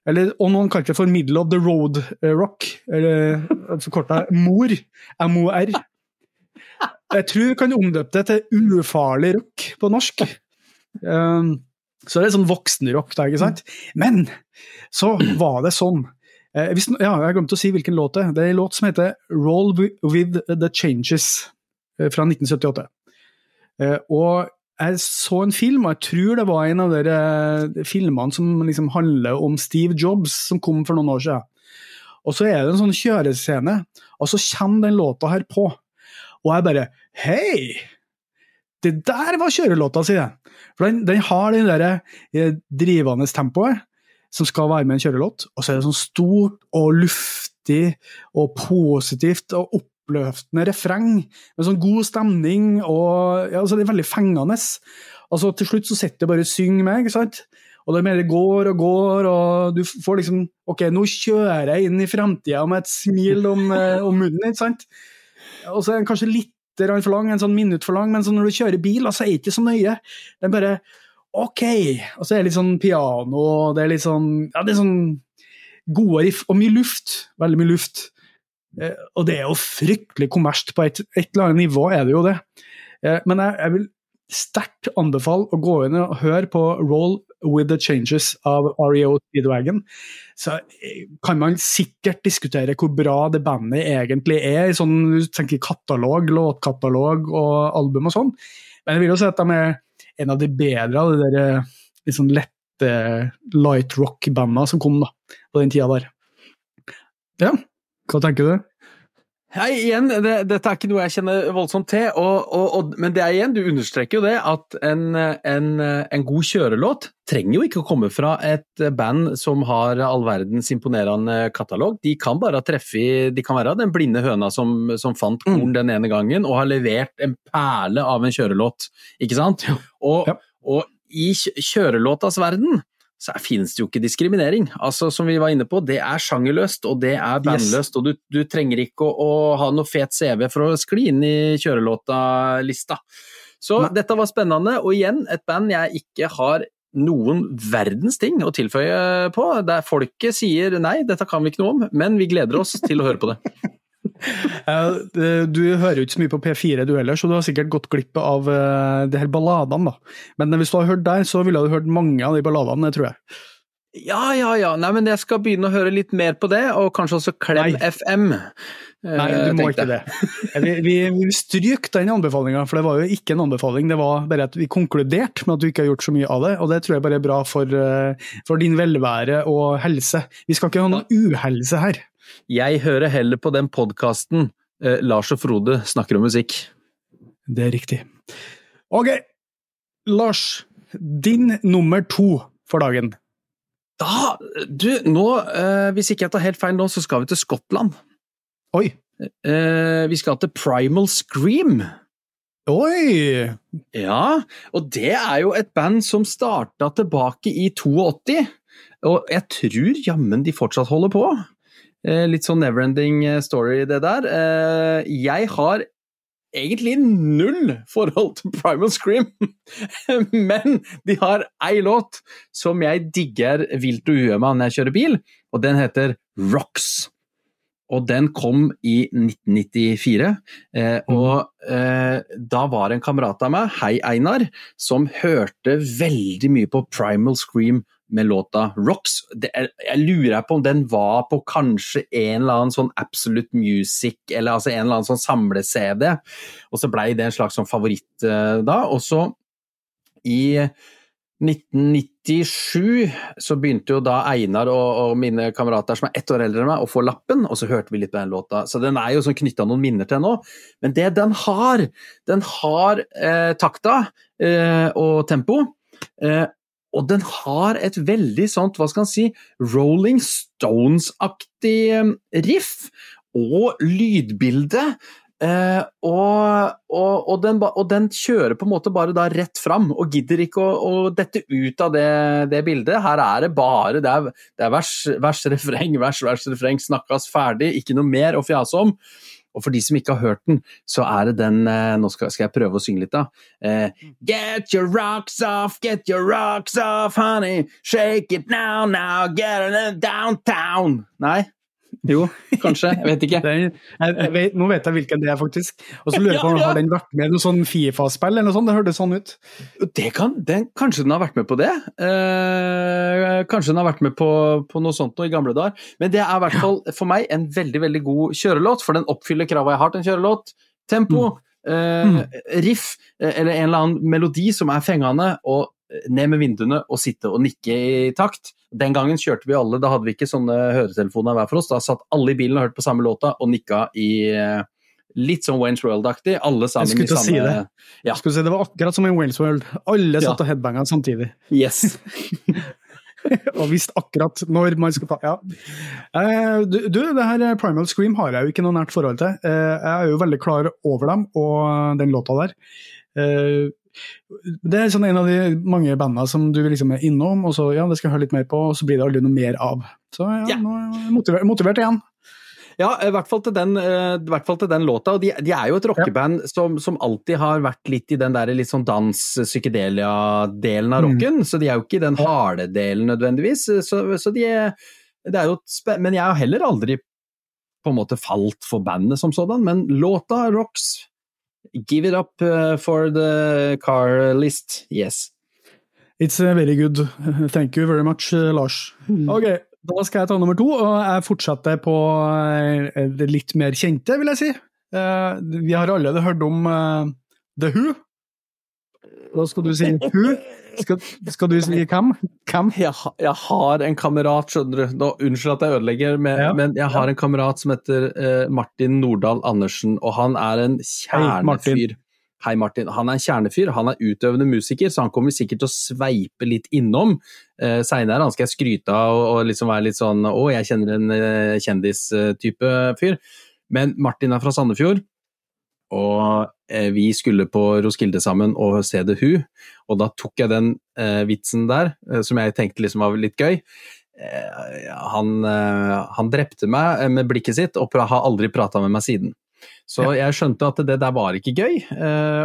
Eller, og noen kaller det for Middle of the Road eh, Rock, eller forkorta MOR. MOR. Jeg tror vi kan omdøpe det til ufarlig rock på norsk. Um, så det er sånn voksenrock, da, ikke sant? Men så var det sånn eh, hvis, ja, Jeg glemte å si hvilken låt det er. Det er en låt som heter Roll With The Changes. Eh, fra 1978. Eh, og jeg så en film, og jeg tror det var en av de eh, filmene som liksom handler om Steve Jobs, som kom for noen år siden. Og så er det en sånn kjørescene, og så kommer den låta her på. Og jeg bare Hei! Det der var kjørelåta, sier jeg. For den, den har den der drivende tempoet som skal være med en kjørelåt, og så er det sånn stort og luftig og positivt og opp oppløftende refreng med sånn god stemning, og ja, altså det er veldig fengende. Altså Til slutt så sitter jeg bare og synger med, ikke sant? Og det mer går og går, og du får liksom Ok, nå kjører jeg inn i framtida med et smil om, (laughs) eh, om munnen, ikke sant? Og så er den kanskje litt for lang, en sånn minutt for lang, men så når du kjører bil, så er det ikke så nøye. Det er bare OK. Og så er det litt sånn piano, og det er litt sånn Ja, det er sånn gode riff, og mye luft. Veldig mye luft. Eh, og det er jo fryktelig kommersielt på et, et, eller annet nivå, er det jo det. Eh, men jeg, jeg vil sterkt anbefale å gå inn og høre på Roll with the Changes av REO Speedwagon. Så eh, kan man sikkert diskutere hvor bra det bandet egentlig er, i sånn tenker katalog, låtkatalog og album og sånn. Men jeg vil jo si at de er en av de bedre av de der liksom lette light rock-bandene som kom da, på den tida der. Ja. Hva tenker du? Nei, igjen, det, Dette er ikke noe jeg kjenner voldsomt til, og, og, og, men det er igjen, du understreker jo det at en, en, en, god kjørelåt trenger jo ikke å komme fra et band som har all verdens imponerende katalog. De kan bare treffe i De kan være den blinde høna som, som fant korn mm. den ene gangen og har levert en perle av en kjørelåt, ikke sant? Og, ja. og i kjørelåtas verden så finnes det jo ikke diskriminering. Altså, som vi var inne på, det er sjangerløst, og det er bandløst, yes. og du, du, trenger ikke å, å, ha noe fet CV for å skli inn i kjørelåta-lista. Så Nei. dette var spennende, og igjen, et band jeg ikke har noen verdens ting å tilføye på, der folket sier nei, dette kan vi ikke noe om, men vi gleder oss til å høre på det. (laughs) Du hører jo ikke så mye på P4 du heller, så du har sikkert gått glipp av uh, de her balladene. da. Men hvis du har hørt der, så ville du hørt mange av de balladene, tror jeg. Ja, ja, ja. Nei, men jeg skal begynne å høre litt mer på det, og kanskje også Klem Nei. FM. Nei, du må ikke det. Vi, vi, vi stryk den anbefalinga, for det var jo ikke en anbefaling. Det var bare at vi konkluderte med at du ikke har gjort så mye av det, og det tror jeg bare er bra for, eh, for din velvære og helse. Vi skal ikke ha noe uhelse her. Jeg hører heller på den podkasten eh, Lars og Frode snakker om musikk. Det er riktig. Ok, Lars. Din nummer to for dagen. Da, du, nå, eh, hvis ikke jeg tar helt feil nå, så skal vi til Skottland. Oi. Eh, vi skal til Primal Scream. Oi! Ja, og det er jo et band som starta tilbake i 82. Og jeg tror jammen de fortsatt holder på. Eh, litt sånn neverending eh, story, det der. Eh, jeg har egentlig null forhold til Primal Scream, (laughs) men de har ei låt som jeg digger vilt og uhemma når jeg kjører bil, og den heter Rocks. Og den kom i 1994. Eh, mm. og eh, da var det en kamerat av meg, hei Einar, som hørte veldig mye på Primal Scream med låta Rocks. Er, jeg lurer på om den var på kanskje en eller annen sånn Absolute Music, eller altså en eller annen sånn samle-CD. Og så blei det en slags sånn favoritt uh, da. Og så i 1997 så begynte jo da Einar og, og, mine kamerater som er ett år eldre enn meg, å få lappen, og så hørte vi litt på den låta. Så den er jo sånn knytta noen minner til nå. Men det den har, den har eh, takta eh, og tempo. Eh, og den har et veldig sånt, hva skal man si, Rolling Stones-aktig eh, riff og lydbilde. Eh, og, og, og, den, og, den, kjører på en måte bare da rett fram, og gidder ikke å, å dette ut av det, det, bildet. Her er det bare det er, det er vers, vers, refreng, vers, vers, refreng, snakkes ferdig, ikke noe mer å fjase om. Og for de som ikke har hørt den, så er det den eh, Nå skal, skal jeg prøve å synge litt, da. Eh, get your rocks off, get your rocks off, honey. Shake it now, now, get it downtown. Nei, jo, kanskje. Jeg vet ikke. (laughs) Den, jeg vet, nå vet jeg hvilken det er, faktisk. Og så lurer jeg på om ja, ja. har den vært med i noe sånn Fifa-spill eller noe sånt? Det hørtes sånn ut. Det kan, den, kanskje den har vært med på det. Eh, kanskje den har vært med på, på noe sånt noe i gamle dager. Men det er i hvert fall for meg en veldig veldig god kjørelåt, for den oppfyller krava jeg har til en kjørelåt. Tempo, mm. eh, riff eh, eller en eller annen melodi som er fengende, og ned med vinduene og sitte og nikke i takt. Den gangen kjørte vi alle, da hadde vi ikke sånne høretelefoner hver for oss. Da satt alle i bilen og hørte på samme låta og nikka i eh, litt sånn Waynes World-aktig, alle sammen i samme si det. Ja. Si, det var akkurat som i Waynes World. Alle satt ja. og headbanga samtidig. Yes. (laughs) og visste akkurat når man skal ta Ja. Uh, du, du, det her Primal Scream har jeg jo ikke noe nært forhold til. Uh, jeg er jo veldig klar over dem og den låta der. Det er sånn en av de mange bandene som du liksom er innom, og så ja, det skal jeg høre litt mer på, og så blir det aldri noe mer av. Så ja, ja. nå er jeg motivert, motivert, igjen. Ja, i hvert fall til den, eh, fall til den låta. og De, de er jo et rockeband ja. som, som, alltid har vært litt i den der litt sånn dans, psykedelia-delen av mm. rocken. Mm. Så de er jo ikke i den harde delen nødvendigvis. Så, så de det er jo Men jeg har heller aldri på en måte falt for bandet som sådan. Men låta rocks Give it up uh, for the car list, yes. It's uh, very good. (laughs) Thank you very much, uh, Lars. Hmm. Ok, da skal jeg ta nummer to, og jeg fortsetter på det litt mer kjente, vil jeg si. Vi har allerede hørt om The Who. Da skal du si (laughs) Who. Skal, skal, du si hvem? hvem? Jeg, jeg, har en kamerat, skjønner du. Nå, unnskyld at jeg ødelegger, men, ja. men jeg har en kamerat som heter uh, Martin Nordahl Andersen, og han er en kjernefyr. Hei, Martin. Han er en kjernefyr, han er utøvende musiker, så han kommer sikkert til å sveipe litt innom eh, seinere. Han skal jeg skryte av og, og liksom være litt sånn å, jeg kjenner en eh, kjendis-type fyr. Men Martin er fra Sandefjord, og eh, vi skulle på Roskilde sammen og se The Who, og da tok jeg den eh, vitsen der, eh, som jeg tenkte liksom var litt gøy. Han, han, drepte meg med blikket sitt, og har aldri prata med meg siden. Så jeg skjønte at det der var ikke gøy.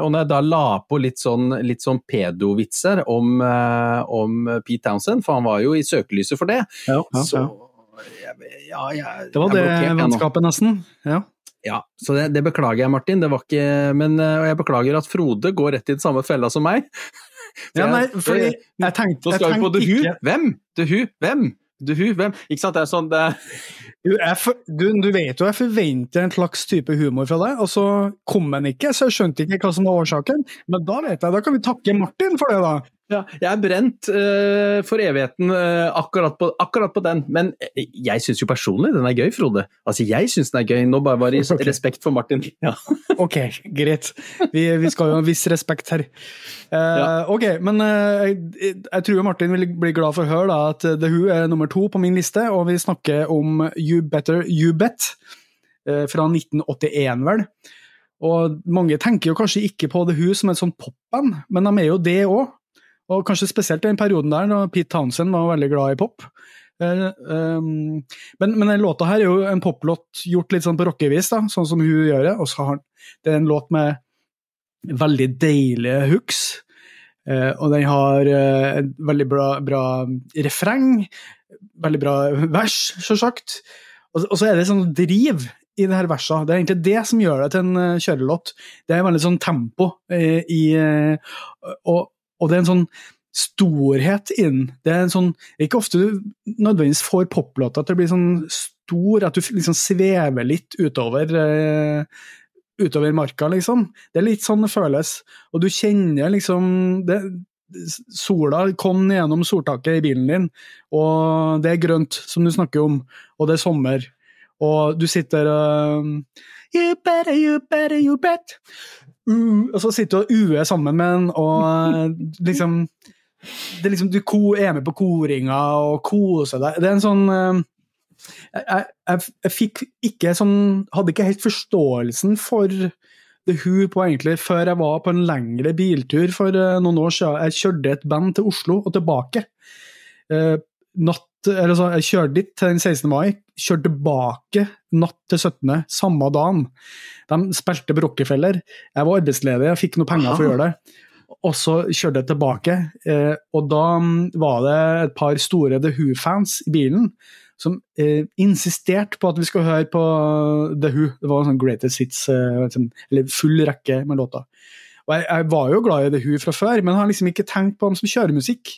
og når jeg da la på litt sånn, litt sånn pedovitser om, om Pete Townsend, for han var jo i søkelyset for det, ja, ja, så ja, jeg, Det var det vennskapet, nesten. Ja. Ja, så det, det, beklager jeg, Martin. Det var ikke, men og jeg beklager at Frode går rett i den samme fella som meg. (laughs) For ja, nei, fordi jeg tenkte, jeg tenkte på ikke Hvem? The Who? Hvem? The Who? Hvem? Ikke sant, det er sånn det... Du, for, du, du, vet jo jeg forventer en slags type humor fra deg, og så kom den ikke, så jeg skjønte ikke hva som var årsaken. Men da vet jeg, da kan vi takke Martin for det, da. Ja, jeg er brent uh, for evigheten uh, akkurat, på, akkurat, på, den, men eh, jeg syns jo personlig den er gøy, Frode. Altså, jeg syns den er gøy, nå bare var det (laughs) okay. respekt for Martin. (laughs) Ja. ok, greit. Vi, vi, skal jo ha en viss respekt her. Uh, ja. Ok, men jeg, jeg, tror Martin vil bli glad for å høre da, at The Who er nummer to på min liste, og vi snakker om You Better You Bet fra 1981, vel. Og mange tenker jo kanskje ikke på The Who som et sånt popband, men de er jo det òg. Og kanskje spesielt i den perioden der, da Pete Townsend var veldig glad i pop. Uh, um, men, men den låta her er jo en poplåt gjort litt sånn på rockevis, da, sånn som hun gjør det. Og så har det er en låt med veldig deilige hooks. Uh, og den har uh, et veldig bra, bra, refreng, veldig bra vers, sjølsagt. Og, og så er det sånn driv i det her verset. Det er egentlig det som gjør det til en kjørelåt. Det er veldig sånn tempo i, og, og det er en sånn storhet inn. Det er en sånn Ikke ofte du nødvendigvis får poplåter til å bli sånn stor, at du liksom svever litt utover uh, utover marka, liksom. Det er litt sånn det føles. Og du kjenner liksom det, Sola kom gjennom soltaket i bilen din, og det er grønt, som du snakker om, og det er sommer, og du sitter uh, You better, you better, you bet uh, Og så sitter du og uer sammen med en, og eh, liksom liksom, Du er med på koringa og koser deg. Det er en sånn uh, jeg, jeg, jeg, fikk ikke sånn Hadde ikke helt forståelsen for The Who på egentlig før jeg var på en lengre biltur for uh, noen år siden. Jeg kjørte et band til Oslo og tilbake. Natt, eller så, jeg kjørte dit til den 16. mai, kjørte tilbake natt til 17., samme dagen. De spilte på Rockefeller. Jeg var arbeidsledig, jeg fikk noe penger for å gjøre det. Og så kjørte jeg tilbake, eh, og da mm, var det et par store The Who-fans i bilen som eh, insisterte på at vi skulle høre på The Who. Det var en sånn greatest hits, eh, liksom, eller full rekke med låter. Og jeg, jeg, var jo glad i The Who fra før, men har liksom ikke tenkt på dem som kjøremusikk.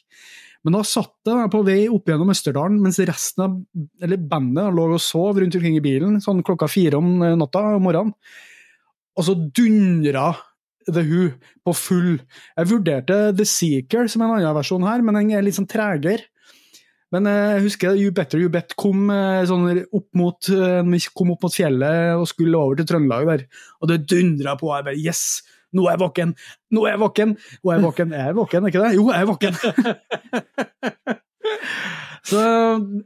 Men da satt jeg på vei opp gjennom Østerdalen mens resten av eller bandet lå og sov rundt omkring i bilen sånn klokka fire om eh, natta om morgenen. Og så dundra The Who på full. Jeg vurderte The Seeker som en annen versjon her, men den er litt sånn tregere. Men eh, jeg husker You Better You Bet kom, eh, sånn opp mot, kom opp mot fjellet og skulle over til Trøndelag der, og det dundra på. Jeg bare Yes! Nå er jeg våken! Nå er jeg våken! Nå er jeg våken, jeg er våken, ikke det? Jo, jeg er våken! (laughs) så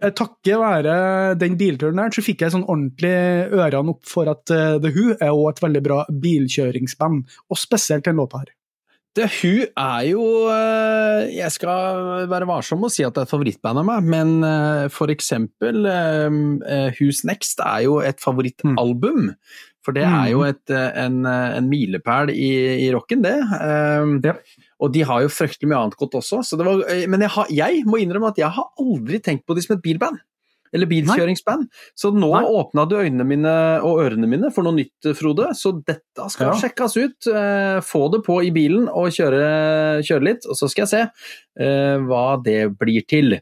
eh, takket være den bilturen der, så fikk jeg sånn ordentlig ørene opp for at uh, The Who er også et veldig bra bilkjøringsband, og spesielt den låta her. The hun er jo eh, Jeg skal være varsom å si at det er et favorittband av meg, men for eksempel Who's Next er jo et favorittalbum. For det er jo mm. et, eh, en, eh, en milepæl i, i rocken, det. Um, ja. Og de har jo fryktelig mye annet godt også. Var, eh, men jeg, har, jeg, må innrømme at jeg har aldri tenkt på de som et bilband. Eller bilkjøringsband. Så nå Nei. åpna du øynene mine og ørene mine for noe nytt, Frode. Så dette skal ja. sjekkes ut. Uh, få det på i bilen og kjøre, kjøre litt, og så skal jeg se uh, hva det blir til.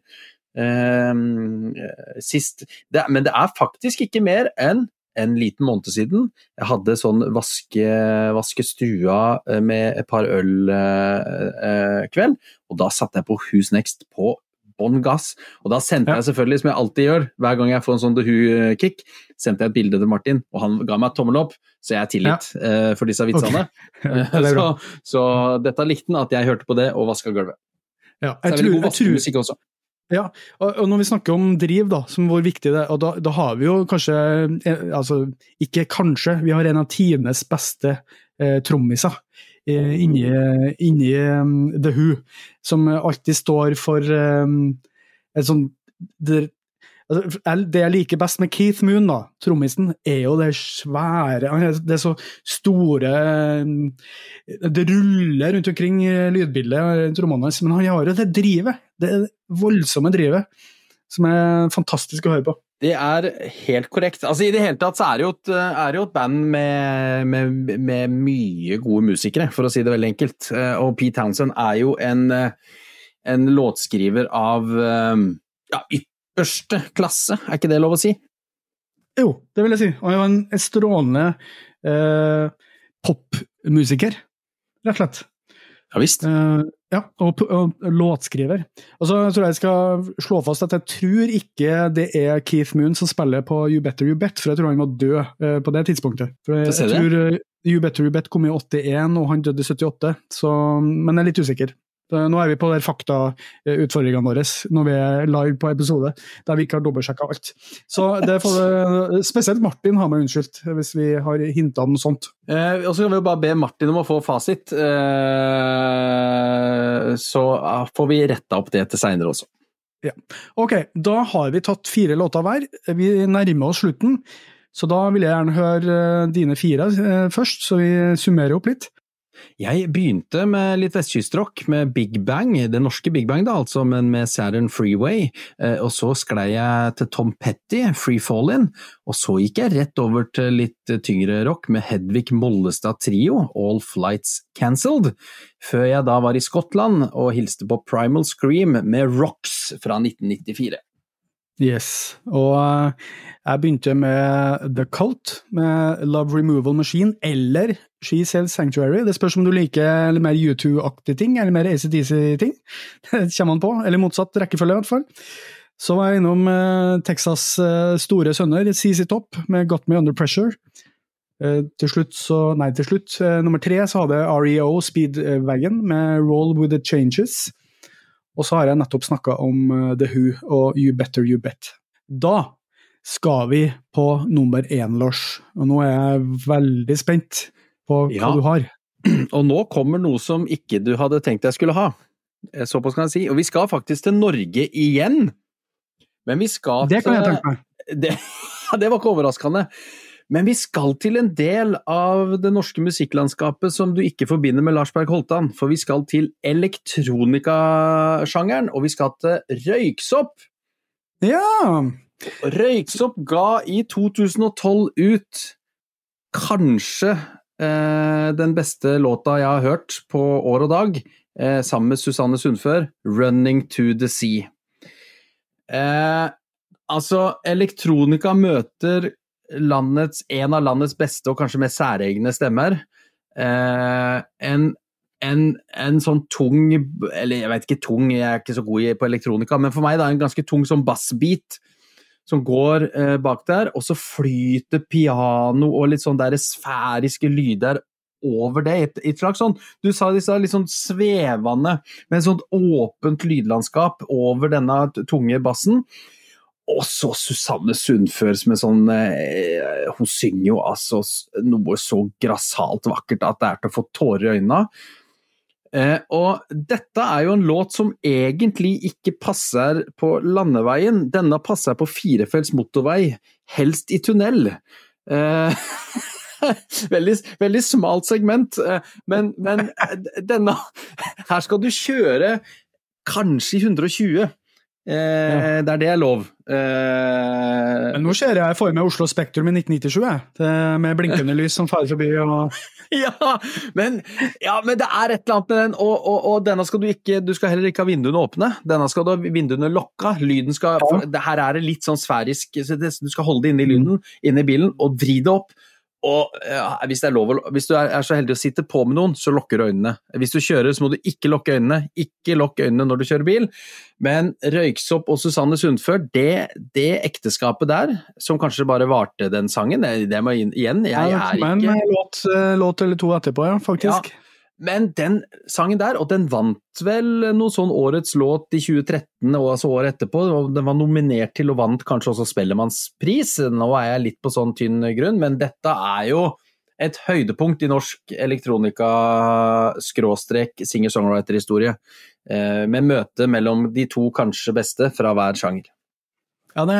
Uh, sist det, Men det er faktisk ikke mer enn en liten måned siden. Jeg hadde sånn vaske, vaske stua eh, med et par øl-kveld, eh, og da satte jeg på Who's Next på bånn gass. Og da sendte jeg selvfølgelig, som jeg alltid gjør, hver gang jeg får en sånn The Who-kick, sendte jeg et bilde til Martin, og han ga meg tommel opp, så jeg er tilgitt ja. uh, for disse vitsene. Okay. (laughs) så, så, dette likte han, at jeg hørte på det og vaska gulvet. Ja, jeg, tror, god vaskemusikk også. Ja, og, når vi snakker om driv, da, som hvor viktig det er, og da, da har vi jo kanskje eh, Altså, ikke kanskje, vi har en av tidenes beste eh, trommiser eh, inni, inni um, The Who, som alltid står for um, et sånt det, altså, det jeg liker best med Keith Moon, da, trommisen, er jo det svære Det er så store Det ruller rundt omkring lydbildet, trommene hans, men han har jo det drivet. Det voldsomme drivet som er fantastisk å høre på. Det er helt korrekt. Altså, I det hele tatt så er det jo et, det jo et band med, med, med, mye gode musikere, for å si det veldig enkelt. Og Pete Townsend er jo en, en låtskriver av ja, ypperste klasse, er ikke det lov å si? Jo, det vil jeg si. Og Han er en, en strålende eh, popmusiker, rett og slett. Ja visst. Uh, ja, og, og, låtskriver. Og så tror jeg jeg skal slå fast at jeg tror ikke det er Keith Moon som spiller på You Better You Bet, for jeg tror han var død uh, på det tidspunktet. For jeg, jeg tror uh, You Better You Bet kom i 81, og han døde i 78, så, men jeg er litt usikker. Nå er vi på der faktautfordringene våre når vi er live på episode, der vi ikke har dobbeltsjekka alt. Så det får Spesielt Martin har meg unnskyldt hvis vi har hinta noe sånt. Eh, og så kan vi jo bare be Martin om å få fasit, eh, så får vi retta opp det til seinere også. Ja. Ok, da har vi tatt fire låter hver. Vi nærmer oss slutten. Så da vil jeg gjerne høre dine fire eh, først, så vi summerer opp litt. Jeg begynte med litt vestkystrock, med Big Bang, det norske Big Bang da, altså, men med Saturn Freeway. Eh, og så sklei jeg til Tom Petty, Free Fallin', og så gikk jeg rett over til litt tyngre rock med Hedvig Mollestad Trio, All Flights Cancelled, før jeg da var i Skottland og hilste på Primal Scream med Rocks fra 1994. Yes, og uh, jeg begynte med The Cult, med Love Removal Machine, eller She Sells Sanctuary. Det spørs om du liker litt mer U2-aktige ting, eller mer ACDC-ting. (laughs) Det kommer man på, eller motsatt rekkefølge, i hvert fall. Så var jeg innom uh, Texas' uh, store sønner, CC Top, med Got Me Under Pressure. til slutt så Nei, til slutt. nummer tre så hadde REO Speedwagon med Roll With The Changes. Og så har jeg nettopp snakka om uh, The Who og You Better You Bet. Da skal vi på nummer én, Lars. Og nå er jeg veldig spent på hva ja. du har. (clears throat) Og nå kommer noe som ikke du hadde tenkt jeg skulle ha. Eh, såpass kan jeg si. Og vi skal faktisk til Norge igjen. Men vi skal til Det kan jeg tenke meg. (laughs) Det, det var ikke overraskende. Men vi skal til en del av det norske musikklandskapet som du ikke forbinder med Lars Berg Holtan. For vi skal til elektronikasjangeren, og vi skal til røyksopp. Ja! Røyksopp ga i 2012 ut kanskje eh, den beste låta jeg har hørt på år og dag, eh, sammen med Susanne Sundfør, 'Running to the Sea'. Eh, altså, elektronika møter landets, en av landets beste og kanskje mest særegne stemmer. Eh, en, en, en, sånn tung Eller jeg vet ikke tung, jeg er ikke så god på elektronika, men for meg da en ganske tung sånn bassbeat som går eh, bak der, og så flyter piano og litt sånn der sfæriske lyder over det. Et, et slags sånn, Du sa sa litt sånn svevende, med et sånt åpent lydlandskap over denne tunge bassen. Og så Susanne Sundfør som en sånn eh, Hun synger jo altså noe så grassat vakkert at det er til å få tårer i øynene. Eh, og dette er jo en låt som egentlig ikke passer på landeveien. Denne passer på firefelts motorvei, helst i tunnel. Eh, (laughs) veldig, veldig, smalt segment, eh, men, men denne Her skal du kjøre kanskje i 120. Eh, ja. Det er det er lov. Eh, Men nå ser jeg for meg Oslo Spektrum i 1997, jeg. med blinkende lys som farer forbi. Og... (laughs) ja, men, ja, men, det er et eller annet med den, og, og, og, denne skal du ikke Du skal heller ikke ha vinduene åpne. Denne skal du ha vinduene lokka. Lyden skal ja. det, Her er det litt sånn sfærisk, så det, du skal holde det inne i lyden, mm. inne i bilen, og vri det opp. Og ja, hvis, lov, hvis, du er, så heldig å sitte på med noen, så lukker du øynene. Hvis du kjører, så må du ikke lukke øynene. Ikke lukk øynene når du kjører bil. Men Røyksopp og Susanne Sundfør, det, det, ekteskapet der, som kanskje bare varte den sangen, det, må igjen Jeg er ikke Men låt, eh, låt, eller to etterpå, ja, faktisk. Ja. Men den sangen der, og den vant vel noe sånn årets låt i 2013 og altså året etterpå. Den var nominert til og vant kanskje også Spellemannspris. Nå er jeg litt på sånn tynn grunn, men dette er jo et høydepunkt i norsk elektronika-singer-songwriter-historie. Eh, med møte mellom de to kanskje beste fra hver sjanger. Ja, det,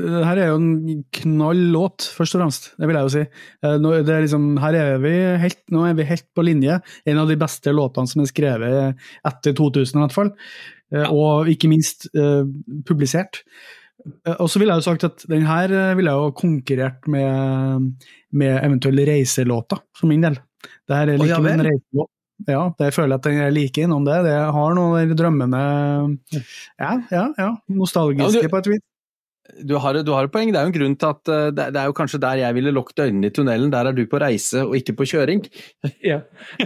det, her er jo en knall låt, først og fremst. Det vil jeg jo si. Eh, nå, er liksom, her er vi helt, nå er vi helt på linje. En av de beste låtene som er skrevet etter 2000, i hvert fall. Eh, ja. Og ikke minst uh, publisert. Og så ville jeg jo sagt at den her ville jeg jo konkurrert med, med eventuelle reiselåter, for min del. Det her er like oh, en reiselåt. Ja, det føler jeg at den er like innom det. Det har noen drømmende Ja, ja, ja. Nostalgiske ja, du, på et vis du har, du har, et poeng. Det er jo en grunn til at uh, det, det, er jo kanskje der jeg ville lukket øynene i tunnelen. Der er du på reise og ikke på kjøring. (laughs) Ja.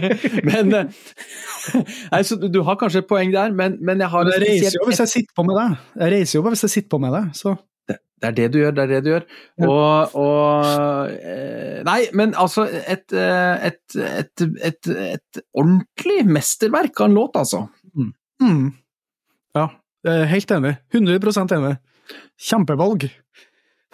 (laughs) men uh, (laughs) nei, så Du har kanskje et poeng der, men, men jeg har Jeg reiser jo hvis jeg sitter på med deg. Jeg reiser jo hvis jeg sitter på med deg, så det, det er det du gjør, det er det du gjør. Ja. Og, og uh, Nei, men altså et, et, et, et, ordentlig mesterverk av en låt, altså. Mm. Mm. Ja, helt enig. 100% enig. Kjempevalg!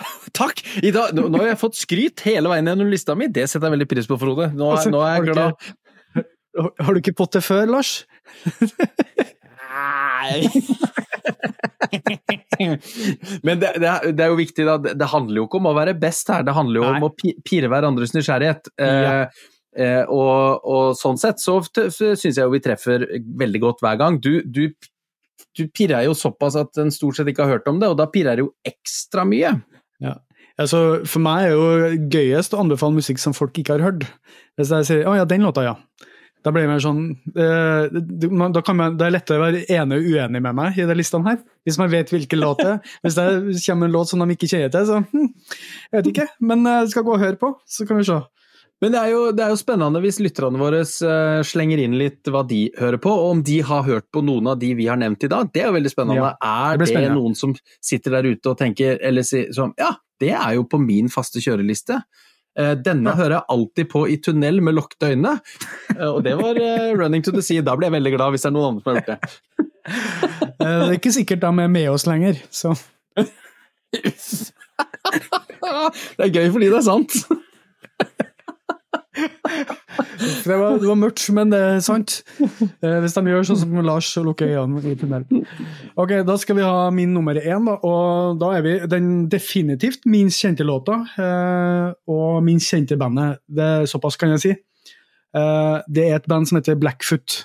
(laughs) Takk! Dag, nå, nå, har jeg fått skryt hele veien gjennom lista mi, det setter jeg veldig pris på, Frode. Nå, altså, nå er jeg glad. Ikke, har du ikke fått det før, Lars? Nei (laughs) Men det, det, det, er jo viktig, da. Det handler jo ikke om å være best her, det handler jo Nei. om å pire hverandres nysgjerrighet. Ja. Eh, eh, og, og, sånn sett så syns jeg jo vi treffer veldig godt hver gang. Du, du du pirrer jo såpass at en stort sett ikke har hørt om det, og da pirrer det jo ekstra mye. Ja. Altså, for meg er jo gøyest å anbefale musikk som folk ikke har hørt. Hvis jeg sier 'Å ja, den låta, ja'. Da blir det mer sånn eh, da man, da, er lettere å være enig og uenig med meg i de listene her, hvis man vet hvilken låt det er. Hvis det kommer en låt som de ikke kjenner til, så hm, jeg vet ikke. Men jeg skal gå og høre på, så kan vi se. Men det er, jo, det er, jo, spennende hvis lytterne våre uh, slenger inn litt hva de hører på, og om de har hørt på noen av de vi har nevnt i dag. Det er jo veldig spennende. Ja, er det, det noen som sitter der ute og tenker eller sier sånn Ja, det er jo på min faste kjøreliste. Uh, denne ja. hører jeg alltid på i tunnel med lukkede øyne. Uh, og det var 'Running to the Sea'. Da blir jeg veldig glad hvis det er noen andre som har gjort det. det er ikke sikkert de er med oss lenger, så (laughs) Det er gøy fordi det er sant. Det var, det var, mørkt, men det er sant. Eh, hvis de gjør sånn som Lars og lukker øynene i tunnelen. Ok, Da skal vi ha min nummer én, da. Og da er vi den definitivt minst kjente låta. Eh, og minst kjente bandet. Det er Såpass kan jeg si. Eh, det er et band som heter Blackfoot.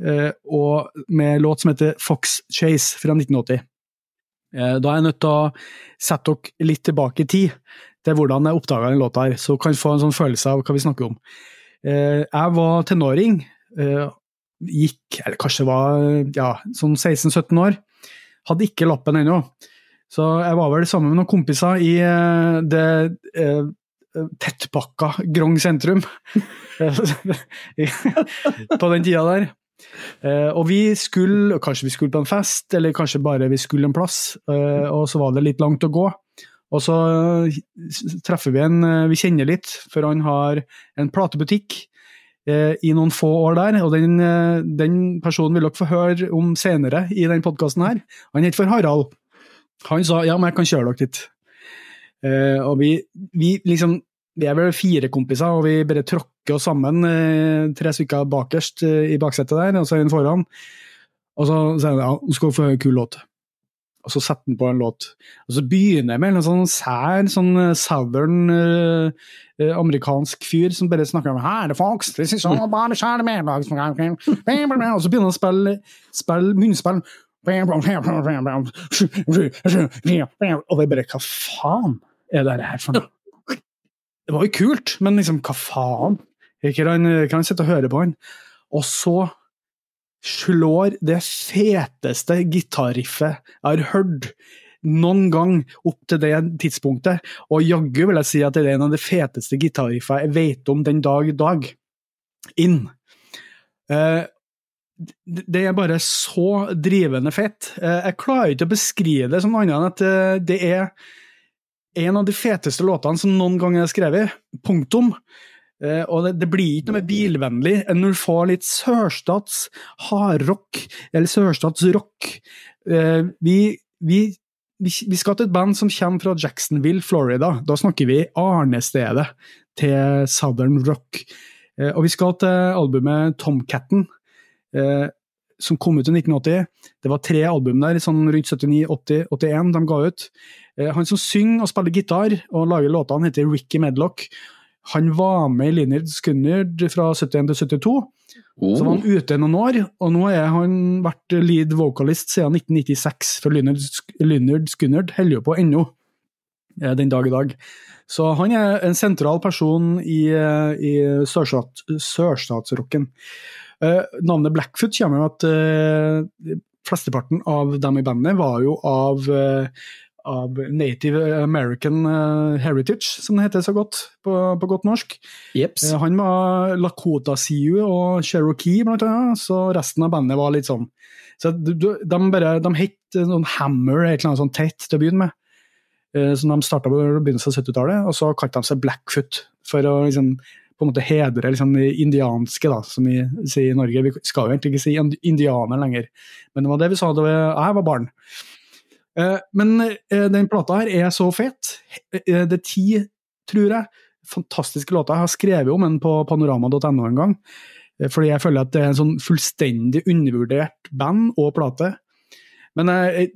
Eh, og med låt som heter Fox Chase fra 1980. Eh, da er jeg nødt til å sette dere litt tilbake i tid til hvordan jeg oppdaga den låta her, så kan få en sånn følelse av hva vi snakker om. Eh, jeg var tenåring, eh, gikk, eller kanskje var ja, sånn 16-17 år, hadde ikke lappen ennå. Så jeg var vel sammen med noen kompiser i eh, det tettpakka Grong sentrum (laughs) på den tida der. og vi skulle, kanskje vi skulle på en fest, eller kanskje bare vi skulle en plass, og så var det litt langt å gå. Og så eh, treffer vi en eh, vi kjenner litt, for han har en platebutikk eh, i noen få år der. Og den, eh, den, personen vil dere få høre om senere i denne podkasten her. Han heter for Harald. Han sa ja, men jeg kan kjøre dere dit. Eh, og vi, vi, liksom vi er vel fire kompiser, og vi bare tråkker oss sammen, eh, tre stykker bakerst i baksetet der, og så en foran. Og så sier han ja, nå skal få høre en kul låt og så setter han på en låt. Og så begynner jeg med en sånn sær, sånn eh, southern uh, amerikansk fyr som bare snakker om Her, folks, this is all (laughs) about the Og så begynner han å spille, spille munnspill. Og det er bare Hva faen er det her for noe? Det var jo kult, men liksom, hva faen? Kan han, kan han sitte og høre på han? Og så slår det feteste gitarriffet jeg har hørt noen gang opp til det tidspunktet. Og jaggu vil jeg si at det er en av de feteste gitarriffene jeg vet om den dag i dag. Inn. Uh, det er bare så drivende fett. Uh, jeg klarer ikke å beskrive det som annet enn at uh, det er en av de feteste låtene som noen gang er skrevet. Punktum. Eh, og det, det, blir ikke noe mer bilvennlig enn når du får litt sørstats hardrock, eller sørstatsrock. rock. Eh, vi, vi, vi, skal til et band som kommer fra Jacksonville, Florida. Da snakker vi arnestedet til southern rock. Uh, og vi skal til albumet Tomcatten, uh, som kom ut i 1980. Det var tre album der, sånn rundt 79, 80, 81 de ga ut. Han som synger og spiller gitar og lager låtene, heter Ricky Medlock. Han var med i Linnard Skynyrd fra 71 til 72. Oh. Så var han ute noen år, og nå har han vært lead vocalist siden 1996. For Lynyrd Skynyrd holder jo på ennå, den dag i dag. Så han er en sentral person i, i sørstatsrocken. Uh, navnet Blackfoot kommer jo at uh, flesteparten av dem i bandet var jo av uh, av native American uh, heritage, som det heter så godt på, på godt norsk. Jeps. han var Lakota Siu og Cherokee, blant annet, så resten av bandet var litt sånn. Så de, de, bare, de het sånn Hammer, et eller annet sånn tett til å begynne med. Uh, så de starta på begynnelsen av 70-tallet, og så kalte de seg Blackfoot for å liksom, på en måte hedre liksom, de indianske, da, som vi sier i Norge. Vi skal jo egentlig ikke si indianer lenger, men det var det vi sa da jeg var barn. Eh, men eh, den plata her er så fet. Eh, det er ti, tror jeg, fantastiske låter. Jeg har skrevet om den på panorama.no en gang. Fordi jeg føler at det er en sånn fullstendig undervurdert band og plate. Men jeg,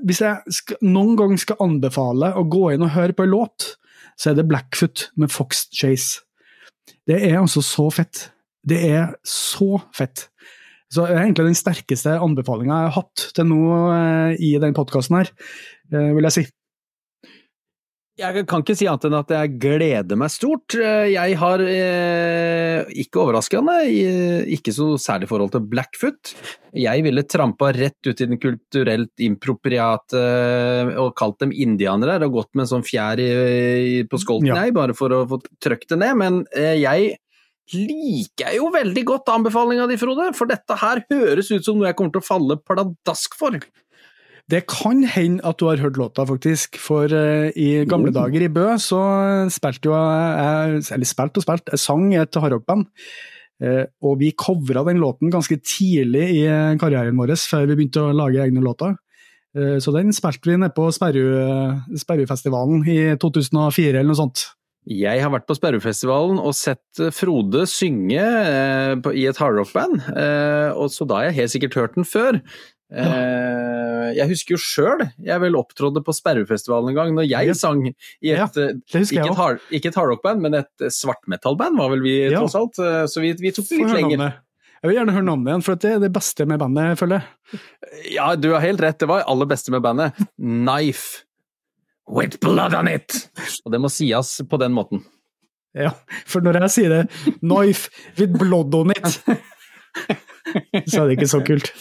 hvis jeg skal, noen gang skal anbefale å gå inn og høre på en låt, så er det Blackfoot med Fox Chase. Det er altså så fett. Det er så fett. Så det er egentlig den sterkeste anbefalinga jeg har hatt til nå eh, i den podkasten her, eh, vil jeg si. Jeg kan ikke si annet enn at jeg gleder meg stort. Jeg har, eh, ikke overraskende, ikke så særlig forhold til Blackfoot. Jeg ville trampa rett ut i den kulturelt impropriate og kalt dem indianere og gått med en sånn fjær på skolten, ja. jeg, bare for å få trøkt det ned. Men jeg liker jeg jo veldig godt anbefalinga di, Frode, for dette her høres ut som noe jeg kommer til å falle pladask for. Det kan hende at du har hørt låta, faktisk. For uh, i gamle oh. dager i Bø så spilte jo jeg Eller spilte og spilte, jeg sang i et hardrockband. Uh, og vi covra den låten ganske tidlig i karrieren vår, før vi begynte å lage egne låter. Uh, så den spilte vi nede på Sperrufestivalen i 2004 eller noe sånt. Jeg har vært på Sperrefestivalen og sett eh, Frode synge eh, på, i et hardrockband, eh, og så da har jeg helt sikkert hørt den før. Eh, jeg husker jo sjøl jeg vel opptrådde på Sperrefestivalen en gang, når jeg sang i et, ja, eh, ikke, et hard, ikke et hardrockband, men et svartmetallband var vel vi ja. tross alt, så vi, vi tok det litt lenger. Jeg vil gjerne høre navnet igjen, for det er det beste med bandet, jeg føler Ja, du har helt rett, det var aller beste med bandet. Knife. With blood on it! Og det må sies på den måten. Ja, for når jeg sier det, knife with blood on it, så er det ikke så kult.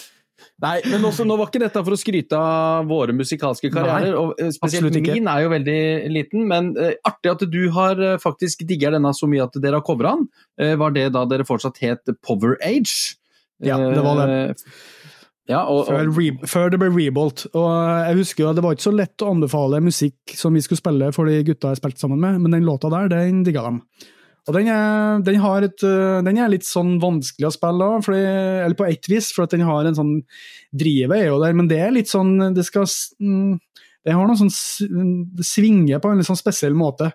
Nei, men også, nå var ikke dette for å skryte av våre musikalske karrierer. Nei, og eh, Spesielt min er jo veldig liten, men uh, artig at du har uh, faktisk digger denne så mye at dere har covra den. Uh, var det da dere fortsatt het Power Age? Ja, det var det. Ja, og, og... Før, re, før, det ble Rebolt. Og jeg husker jo Det var ikke så lett å anbefale musikk som vi skulle spille for de gutta jeg spilte sammen med, men den låta der, den digga dem. Og den er, den, et, den er, litt sånn vanskelig å spille òg, eller på ett vis, for at den har en sånn Drivet er jo der, men det er litt sånn Det skal mm, Det har noe sånn Det svinger på en litt sånn spesiell måte.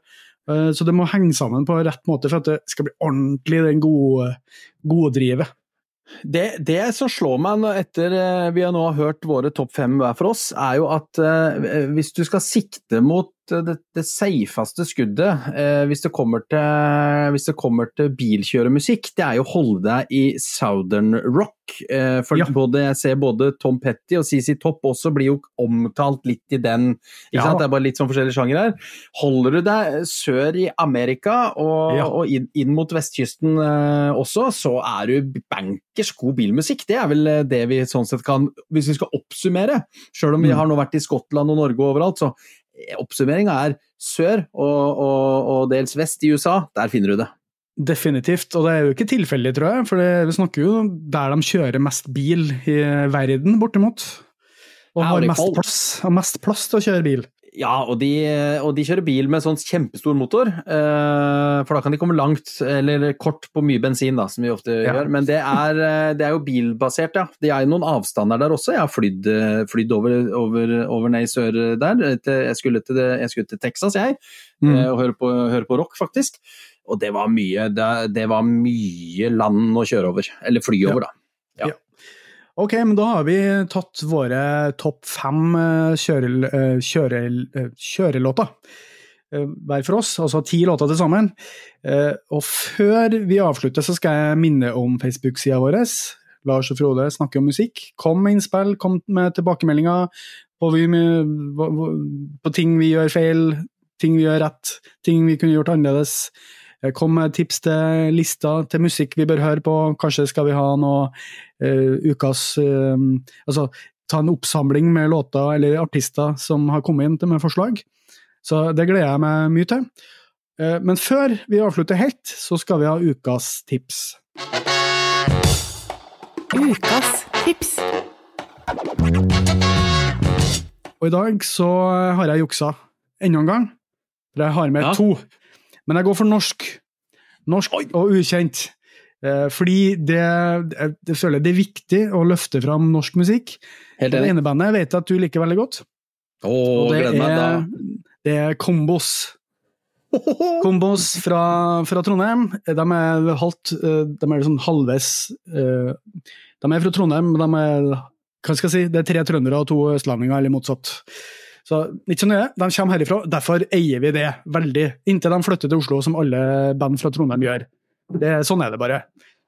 Eh, så det må henge sammen på rett måte for at det skal bli ordentlig den gode, gode drivet. Det, det, som slår meg etter eh, vi har nå hørt våre topp fem hver for oss, er jo at eh, hvis du skal sikte mot det, det safeste skuddet eh, hvis, det til, hvis, det kommer til, bilkjøremusikk, det er jo å holde deg i southern rock. Eh, for ja. både, jeg ser både Tom Petty og CC Topp også blir jo omtalt litt i den. Ikke Ja. Det er bare litt sånn forskjellige sjangere her. Holder du deg sør i Amerika og, ja. og inn, inn, mot vestkysten eh, også, så er du bankers god bilmusikk. Det er vel det vi sånn sett kan Hvis vi skal oppsummere, sjøl om vi mm. har nå vært i Skottland og Norge og overalt, så oppsummeringa er sør og, og, og, dels vest i USA, der finner du det. Definitivt, og det er jo ikke tilfeldig, tror jeg. For vi snakker jo der de kjører mest bil i verden, bortimot. Og har mest plass, har mest plass til å kjøre bil. Ja, og de, og de, kjører bil med sånn kjempestor motor, uh, for da kan de komme langt, eller kort på mye bensin, da, som vi ofte ja. gjør. Men det er, eh, det er, jo bilbasert, ja. Det er jo noen avstander der også. Jeg har flydd, flydd over, over, over, ned i sør der. Jeg skulle til, jeg skulle til Texas, jeg, mm. og høre på, høre på, rock, faktisk. Og det var mye, det, det var mye land å kjøre over, eller fly over, da. Ja. Ok, men da har vi tatt våre topp fem eh, kjøre, eh, kjøre, eh, kjørelåter hver for oss, altså ti låter til sammen. Og før vi avslutter, så skal jeg minne om Facebook-sida vår. Lars og Frode snakker om musikk. Kom med innspill, kom med tilbakemeldinger på, på ting vi gjør feil, ting vi gjør rett, ting vi kunne gjort annerledes. Kom med tips til lister til musikk vi bør høre på. Kanskje skal vi ha noe uh, ukas uh, Altså ta en oppsamling med låter eller artister som har kommet inn med forslag. Så det gleder jeg meg mye til. Uh, men før vi avslutter helt, så skal vi ha ukas tips. Ukas tips. Og i dag så har jeg juksa enda en gang. For jeg har med ja. to. Men jeg går for norsk. Norsk og ukjent. Eh, fordi det, jeg føler det er viktig å løfte fram norsk musikk. Helt enig. Det ene bandet vet jeg at du liker veldig godt. Åh, og det er, det er Kombos. (laughs) Kombos fra, fra, Trondheim. De er halvt eh, De er sånn halvveis eh, De er fra Trondheim, men de er hva skal jeg si, det er tre trøndere og to østlendinger, eller motsatt. Så ikke så nøye, de kommer herifra, derfor eier vi det veldig. Inntil de flytter til Oslo, som alle band fra Trondheim gjør. Det, sånn er det bare.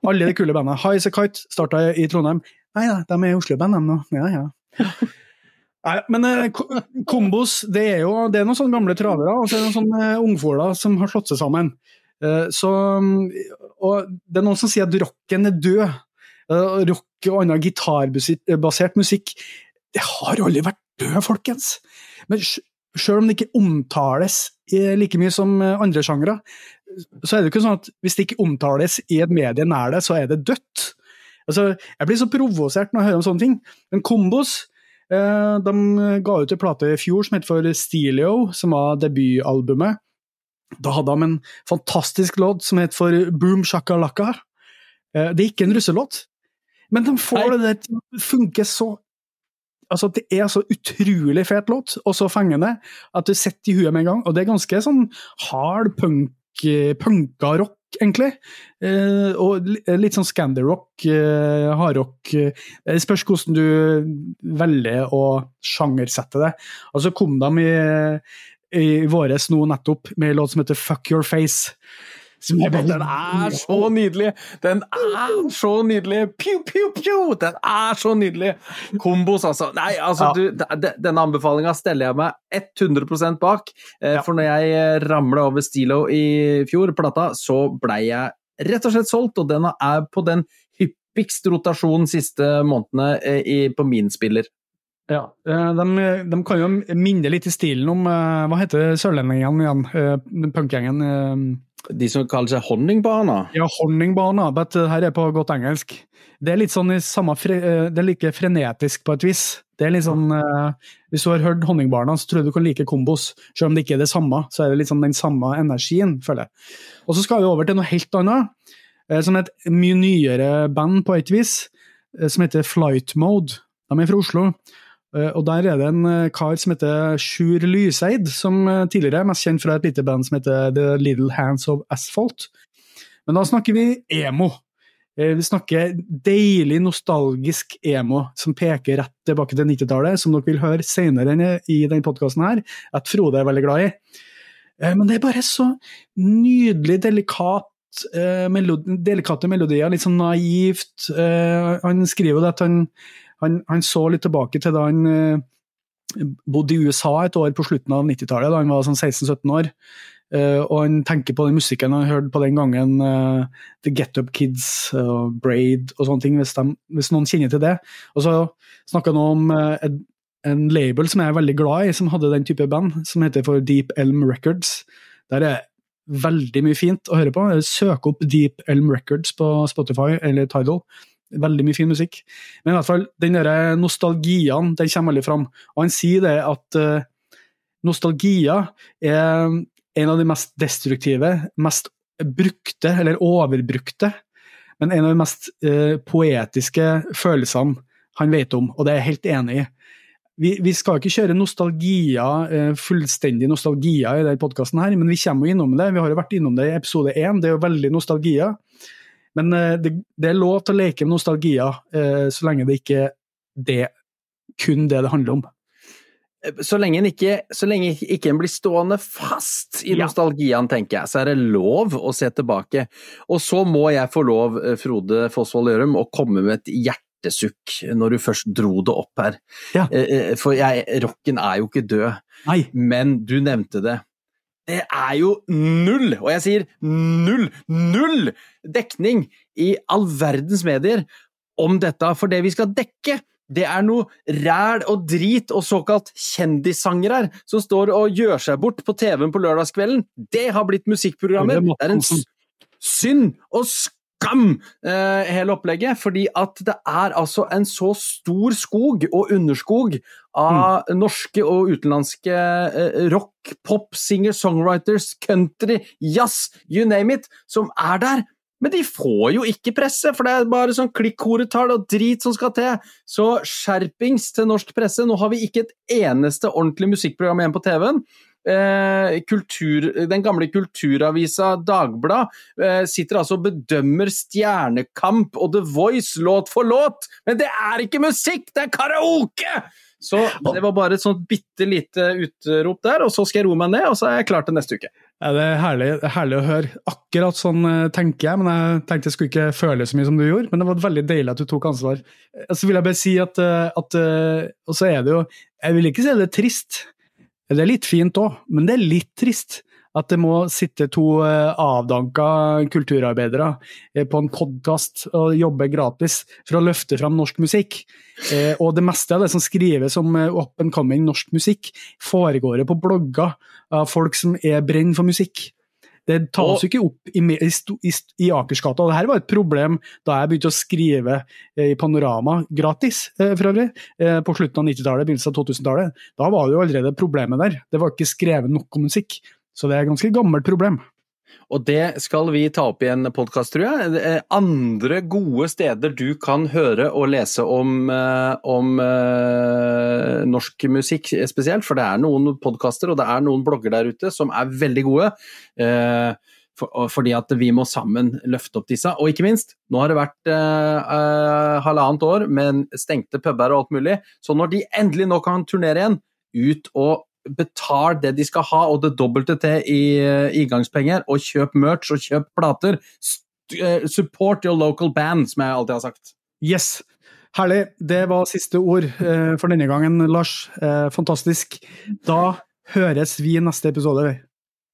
Alle de kule bandene. High As A Kite starta i Trondheim. Nei da, de er Oslo-band, de nå. Ja, ja. (laughs) Nei, men eh, kombos, det er jo det er noen sånne gamle travere og så er det noen sånne eh, ungfoler som har slått seg sammen. Eh, så, og det er noen som sier at rocken er død. Eh, rock og annen gitarbasert musikk det har aldri vært død, folkens. Men sjøl om det ikke omtales like mye som eh, andre sjangre, så er det jo ikke sånn at hvis det ikke omtales i et medie nær det, så er det dødt. Altså, jeg blir så provosert når jeg hører om sånne ting. Men Kombos eh, de ga ut en plate i fjor som het for Stilio, som var debutalbumet. Da hadde de en fantastisk låt som het for Boom Shakalaka. Eh, det er ikke en russelåt, men de får Hei. det der til å funke så altså, det er så utrolig fet låt, og så fengende, at du sitter i huet med en gang. Og det er ganske sånn hard punk, eh, punka rock, egentlig. Eh, og litt sånn scandy-rock, eh, hardrock. Eh, det spørs hvordan du velger å sjangersette det. Og så kom de i, i våres nå nettopp med en låt som heter Fuck Your Face. Den er så nydelig! Den er så nydelig! Pew, pew, pew! Den er så nydelig! Kombos, altså. Nei, altså, du, denne anbefalinga steller jeg meg 100 bak. Eh, for når jeg eh, ramla over Stilo i fjor, plata, så blei jeg rett og slett solgt, og den er på den hyppigst rotasjonen siste månedene eh, på min spiller. Ja, de, de, kan jo minne litt i stilen om Hva heter sørlendingene igjen? Punkgjengen? De som kaller seg honningbarna? Ja, honningbarna, men her er på godt engelsk. Det er litt sånn i samme fre, Det er like frenetisk på et vis. Det er litt sånn uh, Hvis du har hørt Honningbarna, så tror jeg du kan like kombos. Selv om det ikke er det samme, så er det litt sånn den samme energien, føler jeg. Og så skal vi over til noe helt annet, uh, som er et mye nyere band på et vis, uh, som heter Flight Mode. De er fra Oslo. Eh, og Der er det en eh, kar som heter Sjur Lyseid, som eh, tidligere er mest kjent fra et lite band som heter The Little Hands of Asphalt. Men da snakker vi emo. Vi snakker deilig nostalgisk emo som peker rett tilbake til 90-tallet, som dere vil høre senere i denne podkasten her, at Frode er veldig glad i. Men det er bare så nydelig delikat melodi, delikate melodier, litt sånn naivt. han skriver at han han, han, så litt tilbake til da han uh, bodde i USA et år på slutten av 90-tallet, da han var sånn 16-17 år. Uh, og han tenker på den musikken han hørte på den gangen, uh, The Get Up Kids og Braid og sånne ting, hvis, de, hvis, noen kjenner til det. Og så snakka han om et, en label som jeg er veldig glad i, som hadde den type band, som heter for Deep Elm Records. Der er veldig mye fint å høre på. Søk opp Deep Elm Records på Spotify eller Tidal. Veldig mye fin musikk. Men i hvert fall, den der nostalgien den kommer veldig fram. Og han sier det at uh, nostalgia er en av de mest destruktive, mest brukte, eller overbrukte, men en av de mest uh, poetiske følelsene han vet om, og det er jeg helt enig i. Vi, vi skal ikke kjøre nostalgia, eh, fullstendig nostalgia i denne podkasten, men vi kommer jo innom det. Vi har jo vært innom det i episode én, det er jo veldig nostalgia. Men eh, det, det, er lov til å leke med nostalgia, eh, så lenge det ikke er kun det det handler om. Så lenge en ikke, så lenge ikke en blir stående fast i nostalgiaen, tenker jeg, så er det lov å se tilbake. Og så må jeg få lov, eh, Frode Fosvold Gjørum, å komme med et hjertesukk når du først dro det opp her. Ja. For jeg, rocken er jo ikke død, Nei. men du nevnte det. Det er jo null, og jeg sier null, null dekning i all verdens medier om dette. For det vi skal dekke, det er noe ræl og drit og såkalt kjendissangere som står og gjør seg bort på TV-en på lørdagskvelden. Det har blitt musikkprogrammer. Det er en synd og skam, eh, hele opplegget. Fordi at det er altså en så stor skog og underskog av mm. norske og utenlandske eh, rock, pop, singer, songwriters, country, jazz, you name it, som er der. Men de får jo ikke presse, for det er bare sånn klikkhoretall og drit som skal til. Så skjerpings til norsk presse. Nå har vi ikke et eneste ordentlig musikkprogram igjen på TV-en. Eh, kultur, den gamle kulturavisa Dagblad eh, sitter altså og bedømmer Stjernekamp og The Voice låt for låt, men det er ikke musikk, det er karaoke! Så det var bare et sånt bitte lite utrop der, og så skal jeg roe meg ned, og så er jeg klar til neste uke. Ja, det er herlig, herlig, å høre. Akkurat sånn eh, tenker jeg, men jeg tenkte jeg skulle ikke føle så mye som du gjorde. Men det var veldig deilig at du tok ansvar. Så vil jeg bare si at, at Og så er det jo Jeg vil ikke si det er trist. Det er litt fint òg, men det er litt trist at det må sitte to eh, avdanka kulturarbeidere eh, på en podkast og jobbe gratis for å løfte fram norsk musikk. Eh, og det meste av det som skrives om up and coming norsk musikk, foregår på blogger av folk som er brenn for musikk. Det tas jo ikke opp i, i, i Akersgata. Og dette var et problem da jeg begynte å skrive i Panorama gratis, for øvrig, på slutten av 90-tallet, begynnelsen av 2000-tallet. Da var det jo allerede problemet der. Det var ikke skrevet nok om musikk. Så det er et ganske gammelt problem. Og det skal vi ta opp i en podkast, tror jeg. Andre gode steder du kan høre og lese om, eh, om uh, norsk musikk spesielt, for det er noen podkaster og det er noen blogger der ute som er veldig gode. For, fordi at vi må sammen løfte opp disse. Og ikke minst, nå har det vært uh, halvannet år med stengte puber og alt mulig, så når de endelig nå kan turnere igjen, ut og betal det de skal ha, og det dobbelte til i uh, inngangspenger, og kjøp merch og kjøp plater. Uh, support your local band, som jeg alltid har sagt. Yes. Herlig. Det var siste ord uh, for denne gangen, Lars. fantastisk. Da høres vi i neste episode.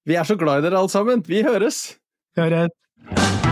Vi er så glad i dere alle sammen. Vi høres. Høres.